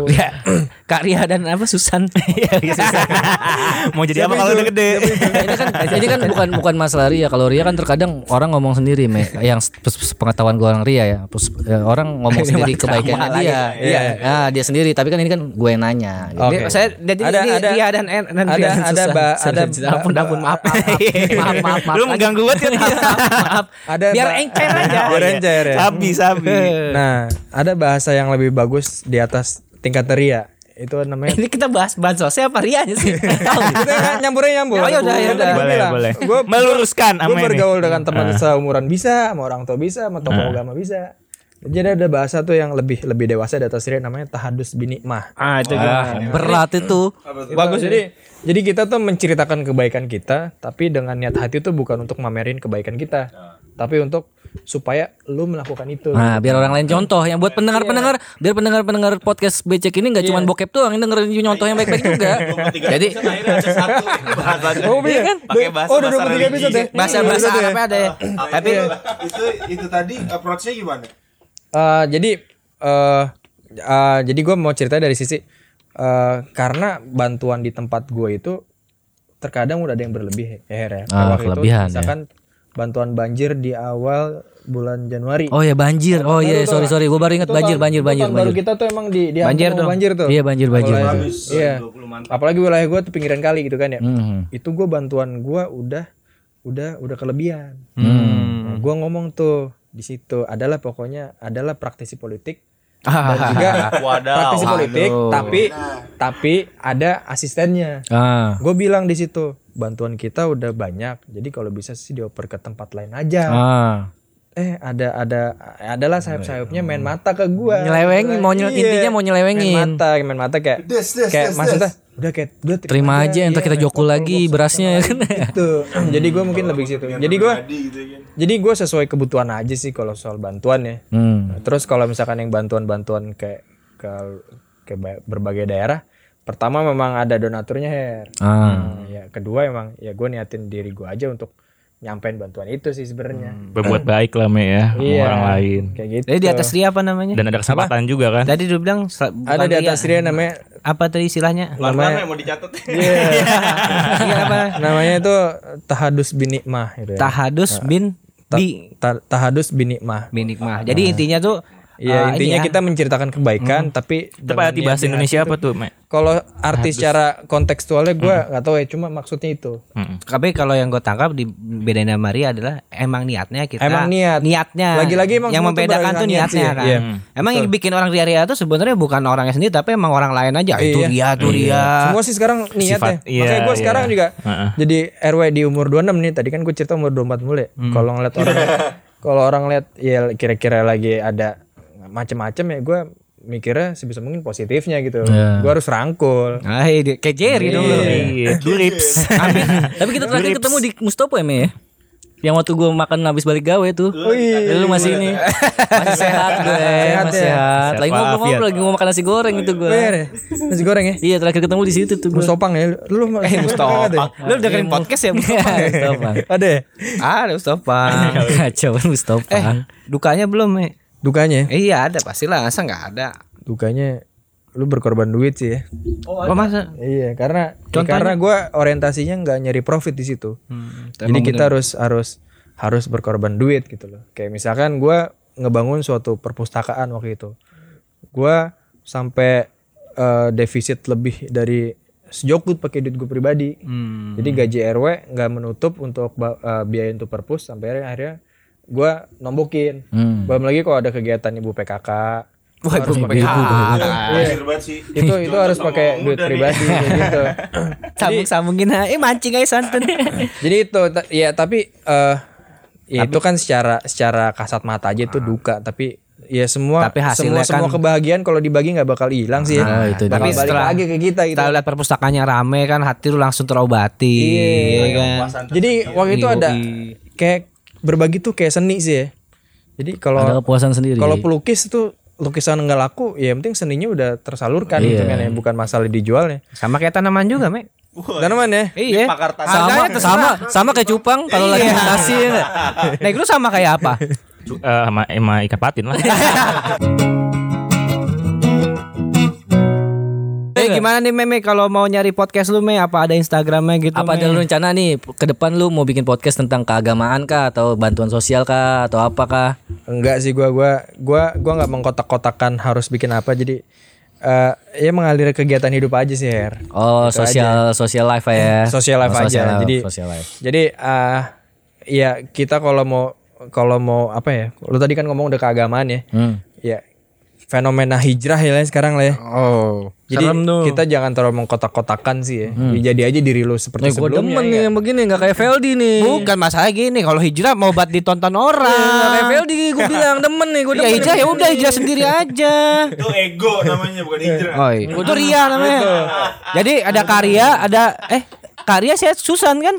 [clears throat] Kak Ria dan apa Susan? [laughs] [laughs] Mau jadi apa kalau udah gede? ini kan ini kan bukan bukan masalah ria. Kalau ria kan terkadang orang ngomong sendiri me. Yang pengetahuan gue orang ria ya. Terus eh, orang ngomong sendiri kebaikannya dia. iya. Nah, dia sendiri. Tapi kan ini kan gue yang nanya gitu. Dia- saya jadi Ada- ini ada- Ria dan dan ada Ria dan ada Susan. ba- ada ampun ampun maaf maaf maaf. Maaf maaf Lu mengganggu banget kan? maaf Ada biar encer aja. Biar encer ya. Sabi, sabi. Nah, ada bahasa yang lebih bagus di atas tingkat ria. Itu namanya ini kita bahas bansosnya apa Ria sih [laughs] tahu kita kan nyamburnya nyambur. Oh, yaudah, yaudah. Boleh, boleh. Gue Meluruskan Gue ama ini. bergaul dengan teman seumuran bisa, sama orang tua bisa, sama tokoh agama bisa. Jadi ada bahasa tuh yang lebih lebih dewasa di atas ria namanya tahadus binikmah. ah itu berat itu Bagus jadi jadi kita tuh menceritakan kebaikan kita, tapi dengan niat hati tuh bukan untuk mamerin kebaikan kita, tapi untuk supaya lu melakukan itu. nah biar orang lain contoh yang buat pendengar pendengar biar pendengar pendengar podcast becek ini nggak cuma bokep doang yang dengerin contoh yang baik-baik juga [laughs] jadi Oh iya kan? Pakai bahasa- oh udah bahasa 23 episode ya? bahasa Iya, bahasa ya? apa ada ya Tapi itu itu tadi approach-nya gimana? Eh, jadi eh eh, jadi gue mau cerita dari sisi eh karena bantuan di tempat gue itu terkadang udah ada yang berlebih ya ya. Kayak Ah, waktu itu kelebihan, ya. Bantuan banjir di awal bulan Januari. oh ya banjir oh iya tuh, sorry sorry gue baru ingat itu banjir banjir banjir tahun baru banjir kita tuh emang di di Banjir dong. banjir tuh. Iya, banjir, banjir, banjir. Iya. Apalagi wilayah gue tuh pinggiran kali gitu kan ya. Hmm. Itu gue bantuan gue udah udah udah kelebihan. Hmm. Nah, gue ngomong tuh di situ adalah pokoknya adalah praktisi politik Ah, dan juga [laughs] Wadaw. praktisi politik tapi tapi ada asistennya ah gue bilang di situ bantuan kita udah banyak jadi kalau bisa sih dioper ke tempat lain aja. Ah. Eh ada ada adalah sayap sayapnya main mata ke gue Nyelewengin, mau nyel- intinya mau nyelewengin. main mata main mata kayak Des, des, kayak des, maksudnya udah kayak udah terima aja iya, entar kita naik jokul lagi berasnya ya kan? Gitu. [clears throat] Jadi gue mungkin lebih ke situ jadi gue Tadi gitu kan. jadi gue sesuai kebutuhan aja sih kalau soal bantuan ya. Hmm. Nah, terus kalau misalkan yang bantuan-bantuan kayak ke ke ba- berbagai daerah, pertama memang ada donaturnya Her. ah Nah, ya kedua emang ya gue niatin diri gue aja untuk nyampein bantuan itu sih sebenarnya. Berbuat baik lah Me ya Iya. orang lain. Kayak gitu. Jadi di atas Ria apa namanya? Dan ada kesempatan juga kan. Tadi lu bilang ada di atas Ria. dia namanya apa tadi istilahnya? namanya mau dicatat. [laughs] iya, Iya apa? namanya itu tahadus binikmah gitu ya. Tahadus bin Ta- ta- tahadus binikmah. binikmah. Jadi intinya tuh Iya eh, intinya ya. kita menceritakan kebaikan tapi Itu pada dengan bahasa Indonesia hati apa itu- tuh, Mek? Kalau arti secara kontekstualnya gue nggak tahu ya cuma maksudnya itu. Mm-mm. Tapi kalau yang gue tangkap di bedain sama Maria adalah emang niatnya kita Emang niat. niatnya Lagi-lagi emang yang membedakan tuh niatnya sih, kan. iya. Emang yang bikin orang ria-ria tuh sebenarnya bukan orangnya sendiri tapi emang orang lain aja. Itu Iya. dia tuh dia. Semua sih sekarang niat Sifat, ya. iya, Makanya gue iya. sekarang juga jadi RW di umur 26 nih. Tadi kan gue cerita umur 24 mulai. Kalau ngeliat orang kalau orang lihat ya kira-kira lagi ada macem-macem ya gue mikirnya sebisa mungkin positifnya gitu. Gue harus rangkul. Ah, iya, kayak Jerry dong lu. Iya, Durips. Tapi kita terakhir ketemu di Mustopo ya, Me ya? Yang waktu gue makan habis balik gawe tuh. Oh iya. Lu masih ini. Masih sehat gue. Sehat masih ya? sehat. Lagi ngobrol-ngobrol lagi mau makan nasi goreng itu gue. Bayar ya? Nasi goreng ya? Iya terakhir ketemu di situ tuh gue. Mustopang ya? Lu lu eh, Mustopang ya? Lu dengerin podcast ya Mustafa? Mustopa. Ada ya? Ada Mustafa. [laughs] Kacau Mustopa. eh, dukanya belum, Me? Dukanya? Eh, iya ada pastilah, masa nggak ada. Dukanya lu berkorban duit sih ya. Oh, masa? Iya, karena ya karena gue orientasinya nggak nyari profit di situ. Jadi emang kita harus harus harus berkorban duit gitu loh. Kayak misalkan gue ngebangun suatu perpustakaan waktu itu, gue sampai eh, defisit lebih dari sejokut pakai duit gue pribadi. Jadi gaji RW nggak menutup untuk eh, biaya untuk perpus sampai akhirnya, akhirnya gue nombokin. Belum lagi kalau ada kegiatan ibu PKK. Wah, harus ibu pakai PKK. Akhir banget sih. itu itu harus pakai duit pribadi [laughs] gitu. Sambung-sambungin aja. Eh, mancing aja santun. Jadi itu ya tapi eh ya itu kan secara secara kasat mata aja itu duka tapi ya semua Tapi hasilnya semua semua kan- kebahagian kalau dibagi nggak bakal hilang sih. Ah, itu Tapi balik setelah- lagi ke kita gitu. Kita lihat perpustakaannya rame kan hati lu langsung terobati. Iya kan? Jadi waktu itu ada kayak berbagi tuh kayak seni sih ya. Jadi Ada kalau kepuasan sendiri. kalau pelukis itu lukisan nggak laku ya yang penting seninya udah tersalurkan gitu kan ya bukan masalah dijualnya. Sama kayak tanaman juga, Me. Tanaman ya. Iya. Pakar tanah. sama sama sama kayak cupang kalau lagi nggak? Nah, lu sama kayak apa? Eh, sama sama ikan patin lah. [laughs] Eh gimana nih Meme kalau mau nyari podcast lu Me apa ada Instagramnya gitu Apa ada lu rencana nih ke depan lu mau bikin podcast tentang keagamaan kah atau bantuan sosial kah atau apa kah? Enggak sih gua gua gua gua nggak mengkotak-kotakan harus bikin apa jadi eh ya mengalir kegiatan hidup aja sih Her. Oh, sosial sosial life ya. [laughs] Sosial life Oh, aja. sosial- jadi sosial life. jadi eh ya kita kalau mau kalau mau apa ya? Lu tadi kan ngomong udah keagamaan ya. Hmm. Ya fenomena hijrah ya lah sekarang lah ya. Oh. Jadi kita jangan terlalu mengkotak-kotakan sih ya. Ya, Jadi aja diri lu seperti gue sebelumnya. demen ya nih yang begini nggak kayak Veldi nih. Bukan masalah gini kalau hijrah mau buat ditonton Nggak kayak orang. Veldi gue [laughs] bilang demen nih gue Ya demen. hijrah ya udah hijrah sendiri [laughs] aja. Itu ego namanya bukan hijrah. Oh, iya. itu ria namanya. Jadi ada karya, ada eh karya saya Susan kan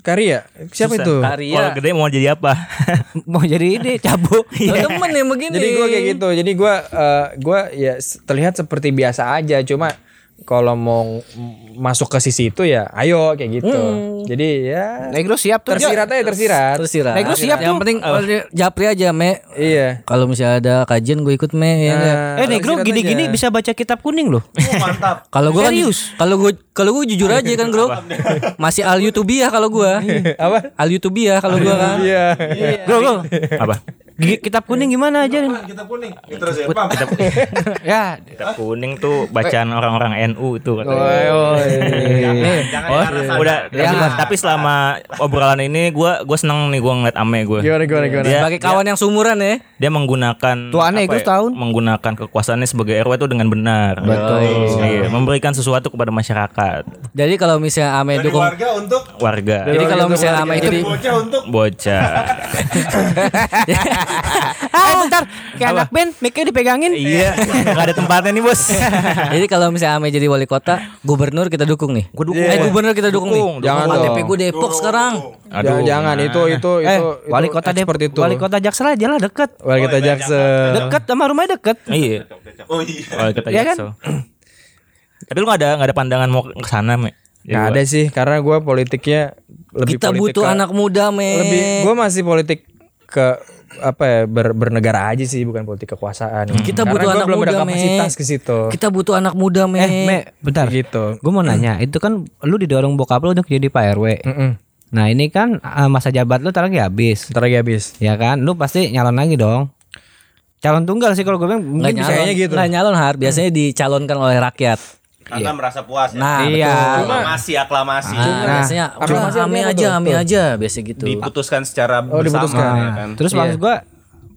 Karya. Siapa itu? Kalau Karya. gede mau jadi apa? [laughs] mau jadi ini cabut. Gue demen nih begini. Jadi gua kayak gitu. Jadi gua eh, gua ya terlihat seperti biasa aja. Cuma kalau mau masuk ke sisi itu ya ayo kayak gitu. Jadi ya Negro siap tuh. tersirat aja tersirat. Terus Ira. Nah, gue siap Yang tuh. penting dia- japri aja me. Iya. Kalau misalnya ada kajian gue ikut me ya? Nah, Eh Negro tersirat gini-gini aja. bisa baca kitab kuning loh. [laughs] mantap. Kalau gue kan Serius? kalau gue kalau gue jujur aja kan bro [laughs] masih al YouTubiah kalau gue Apa? al YouTubiah kalau gue kan Iya. Bro, bro. apa? Kitab kuning gimana aja? Kita kuning. Terus ya, Pam. ya, Kitab kuning tuh bacaan orang-orang NU itu katanya. Oh, Oh, udah. Tapi, tapi selama obrolan ini gua gua seneng nih gua ngeliat Ame gue. Gimana gimana gimana? Dia, sebagai kawan yang sumuran ya dia menggunakan Tuh aneh, apa gua setahun. menggunakan kekuasaannya sebagai RW itu dengan benar. Betul. Iya, memberikan sesuatu kepada masyarakat, jadi kalau misalnya Ame Dari dukung warga untuk warga, jadi kalau misalnya Ame jadi bocah untuk bocah. [laughs] [laughs] [laughs] eh bentar, kayak anak band, mic-nya dipegangin. iya, nggak ada tempatnya nih bos. [laughs] jadi kalau misalnya Ame jadi wali kota gubernur kita dukung nih Gua dukung. eh gubernur kita dukung, Dukung, nih Jangan KTP dong. gue Depok sekarang Jangan, jangan itu itu Eh, itu wali itu kota expert Depok, itu. wali kota Jaksel aja lah deket. Wali kota Jaksel. Deket sama rumahnya deket. Iya. Oh iya. Wali kota Iya kan? Jaksel. Tapi lu gak ada nggak ada pandangan mau ke sana, Me? Gua- ada sih karena gue politiknya lebih kita politik butuh ke- anak muda me lebih gue masih politik ke apa ya ber- bernegara aja sih bukan politik kekuasaan. Kita Karena butuh gua anak belum ada muda, kapasitas Me. ke situ. kita butuh anak muda me Eh, Me, bentar. Gitu. Gue mau nanya, itu kan lu didorong bokap lu untuk jadi Pak RW. Mm-mm. Nah ini kan eh, masa jabat lu ntar lagi habis, Ntar lagi habis. ya kan? Lu pasti nyalon lagi dong. calon tunggal sih kalau gue bilang Nggak mungkin bisa nyalon, gitu. nggak nyalon har, biasanya dicalonkan oleh rakyat. Karena merasa puas ya. Nah, Iya. betul. aklamasi, aklamasi. Nah, Nah, biasanya aklamasi apa aja, Tuh. aja, biasa gitu. Diputuskan secara Oh, bersama diputuskan. ya kan. Terus Iya. maksud gua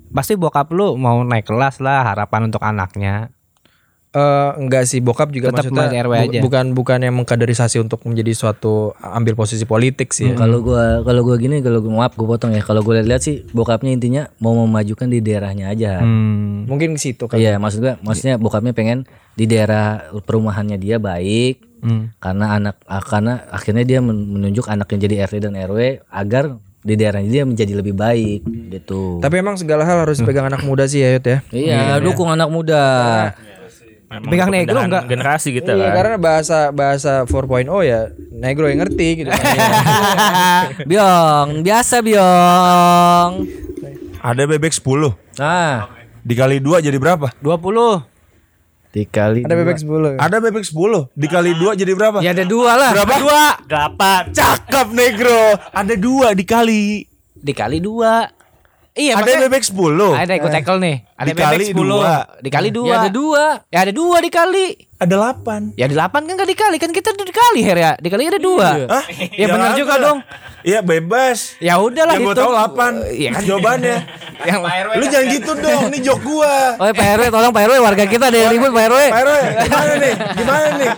pasti bokap lu mau naik kelas lah harapan untuk anaknya. Eh, enggak sih bokap juga Tetap maksudnya RW bu- aja. bukan bukan yang mengkaderisasi untuk menjadi suatu ambil posisi politik sih. ya. Kalau gua kalau gua gini kalau gua maaf gua potong ya. Kalau gua lihat sih bokapnya intinya mau memajukan di daerahnya aja. Hmm. Mungkin ke situ kan. Iya, maksud gua maksudnya bokapnya pengen di daerah perumahannya dia baik. Hmm. Karena anak ah, karena akhirnya dia men- menunjuk anaknya jadi RT dan RW agar di daerahnya dia menjadi lebih baik gitu. Tapi emang segala hal harus pegang anak muda sih ya Yud ya. Iya, dukung anak muda. Memang Pegang negro enggak? Generasi gitu Iya, kan. karena bahasa bahasa 4.0 ya negro yang ngerti gitu. [laughs] [laughs] Biong, biasa Biong. Ada bebek 10 Nah, dikali dua jadi berapa? 20. Dikali Ada bebek 10. Ada bebek 10 dikali dua jadi berapa? Ya ada dua lah. Berapa? Dua. Delapan. Cakep negro. Ada dua dikali. Dikali dua. Iya, Ada makanya- bebek 10. Ada ikut tackle nih. Ada Dikali bebek 10. dua. Dikali dua. Ya ada dua. Ya ada dua dikali. Ada 8. Ya 8 kan gak dikali kan kita udah dikali Her ya. Dikali ada dua. Hah? Ya benar juga dong. Iya bebas. Ya udahlah Yang gue gitu. tahu 8 Iya kan? Jawabannya [laughs] Yang Lu jangan gitu dong Ini jok gua Oh Pak RW tolong Pak RW warga kita ada yang ribut Pak RW. Pak RW gimana nih Gimana nih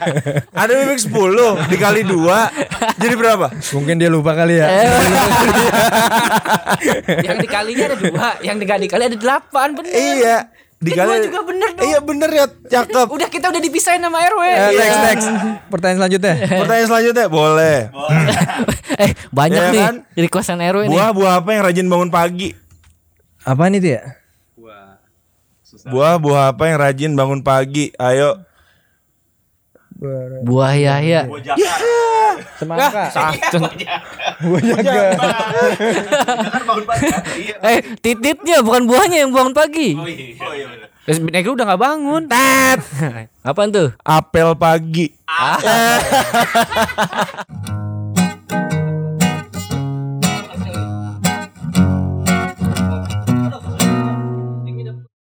Ada bebek 10 Dikali 2 Jadi berapa Mungkin dia lupa kali ya. [laughs] yang dikalinya ada dua, yang dikali dikali ada delapan bener. Iya Dikali Dua juga bener dong. Iya bener ya Cakep Udah kita udah dipisahin sama RW. Eh, next next. Pertanyaan selanjutnya. Pertanyaan selanjutnya Boleh eh banyak Ya nih kan? requestan RW nih. Buah-buah apa yang rajin bangun pagi Apaan itu ya? Buah-buah apa yang rajin bangun pagi Ayo Buah Yahya. Semangka. Buah jaga [laughs] Eh tititnya bukan buahnya yang bangun pagi. Terus Negro udah gak bangun. Apaan tuh? Apel pagi [laughs]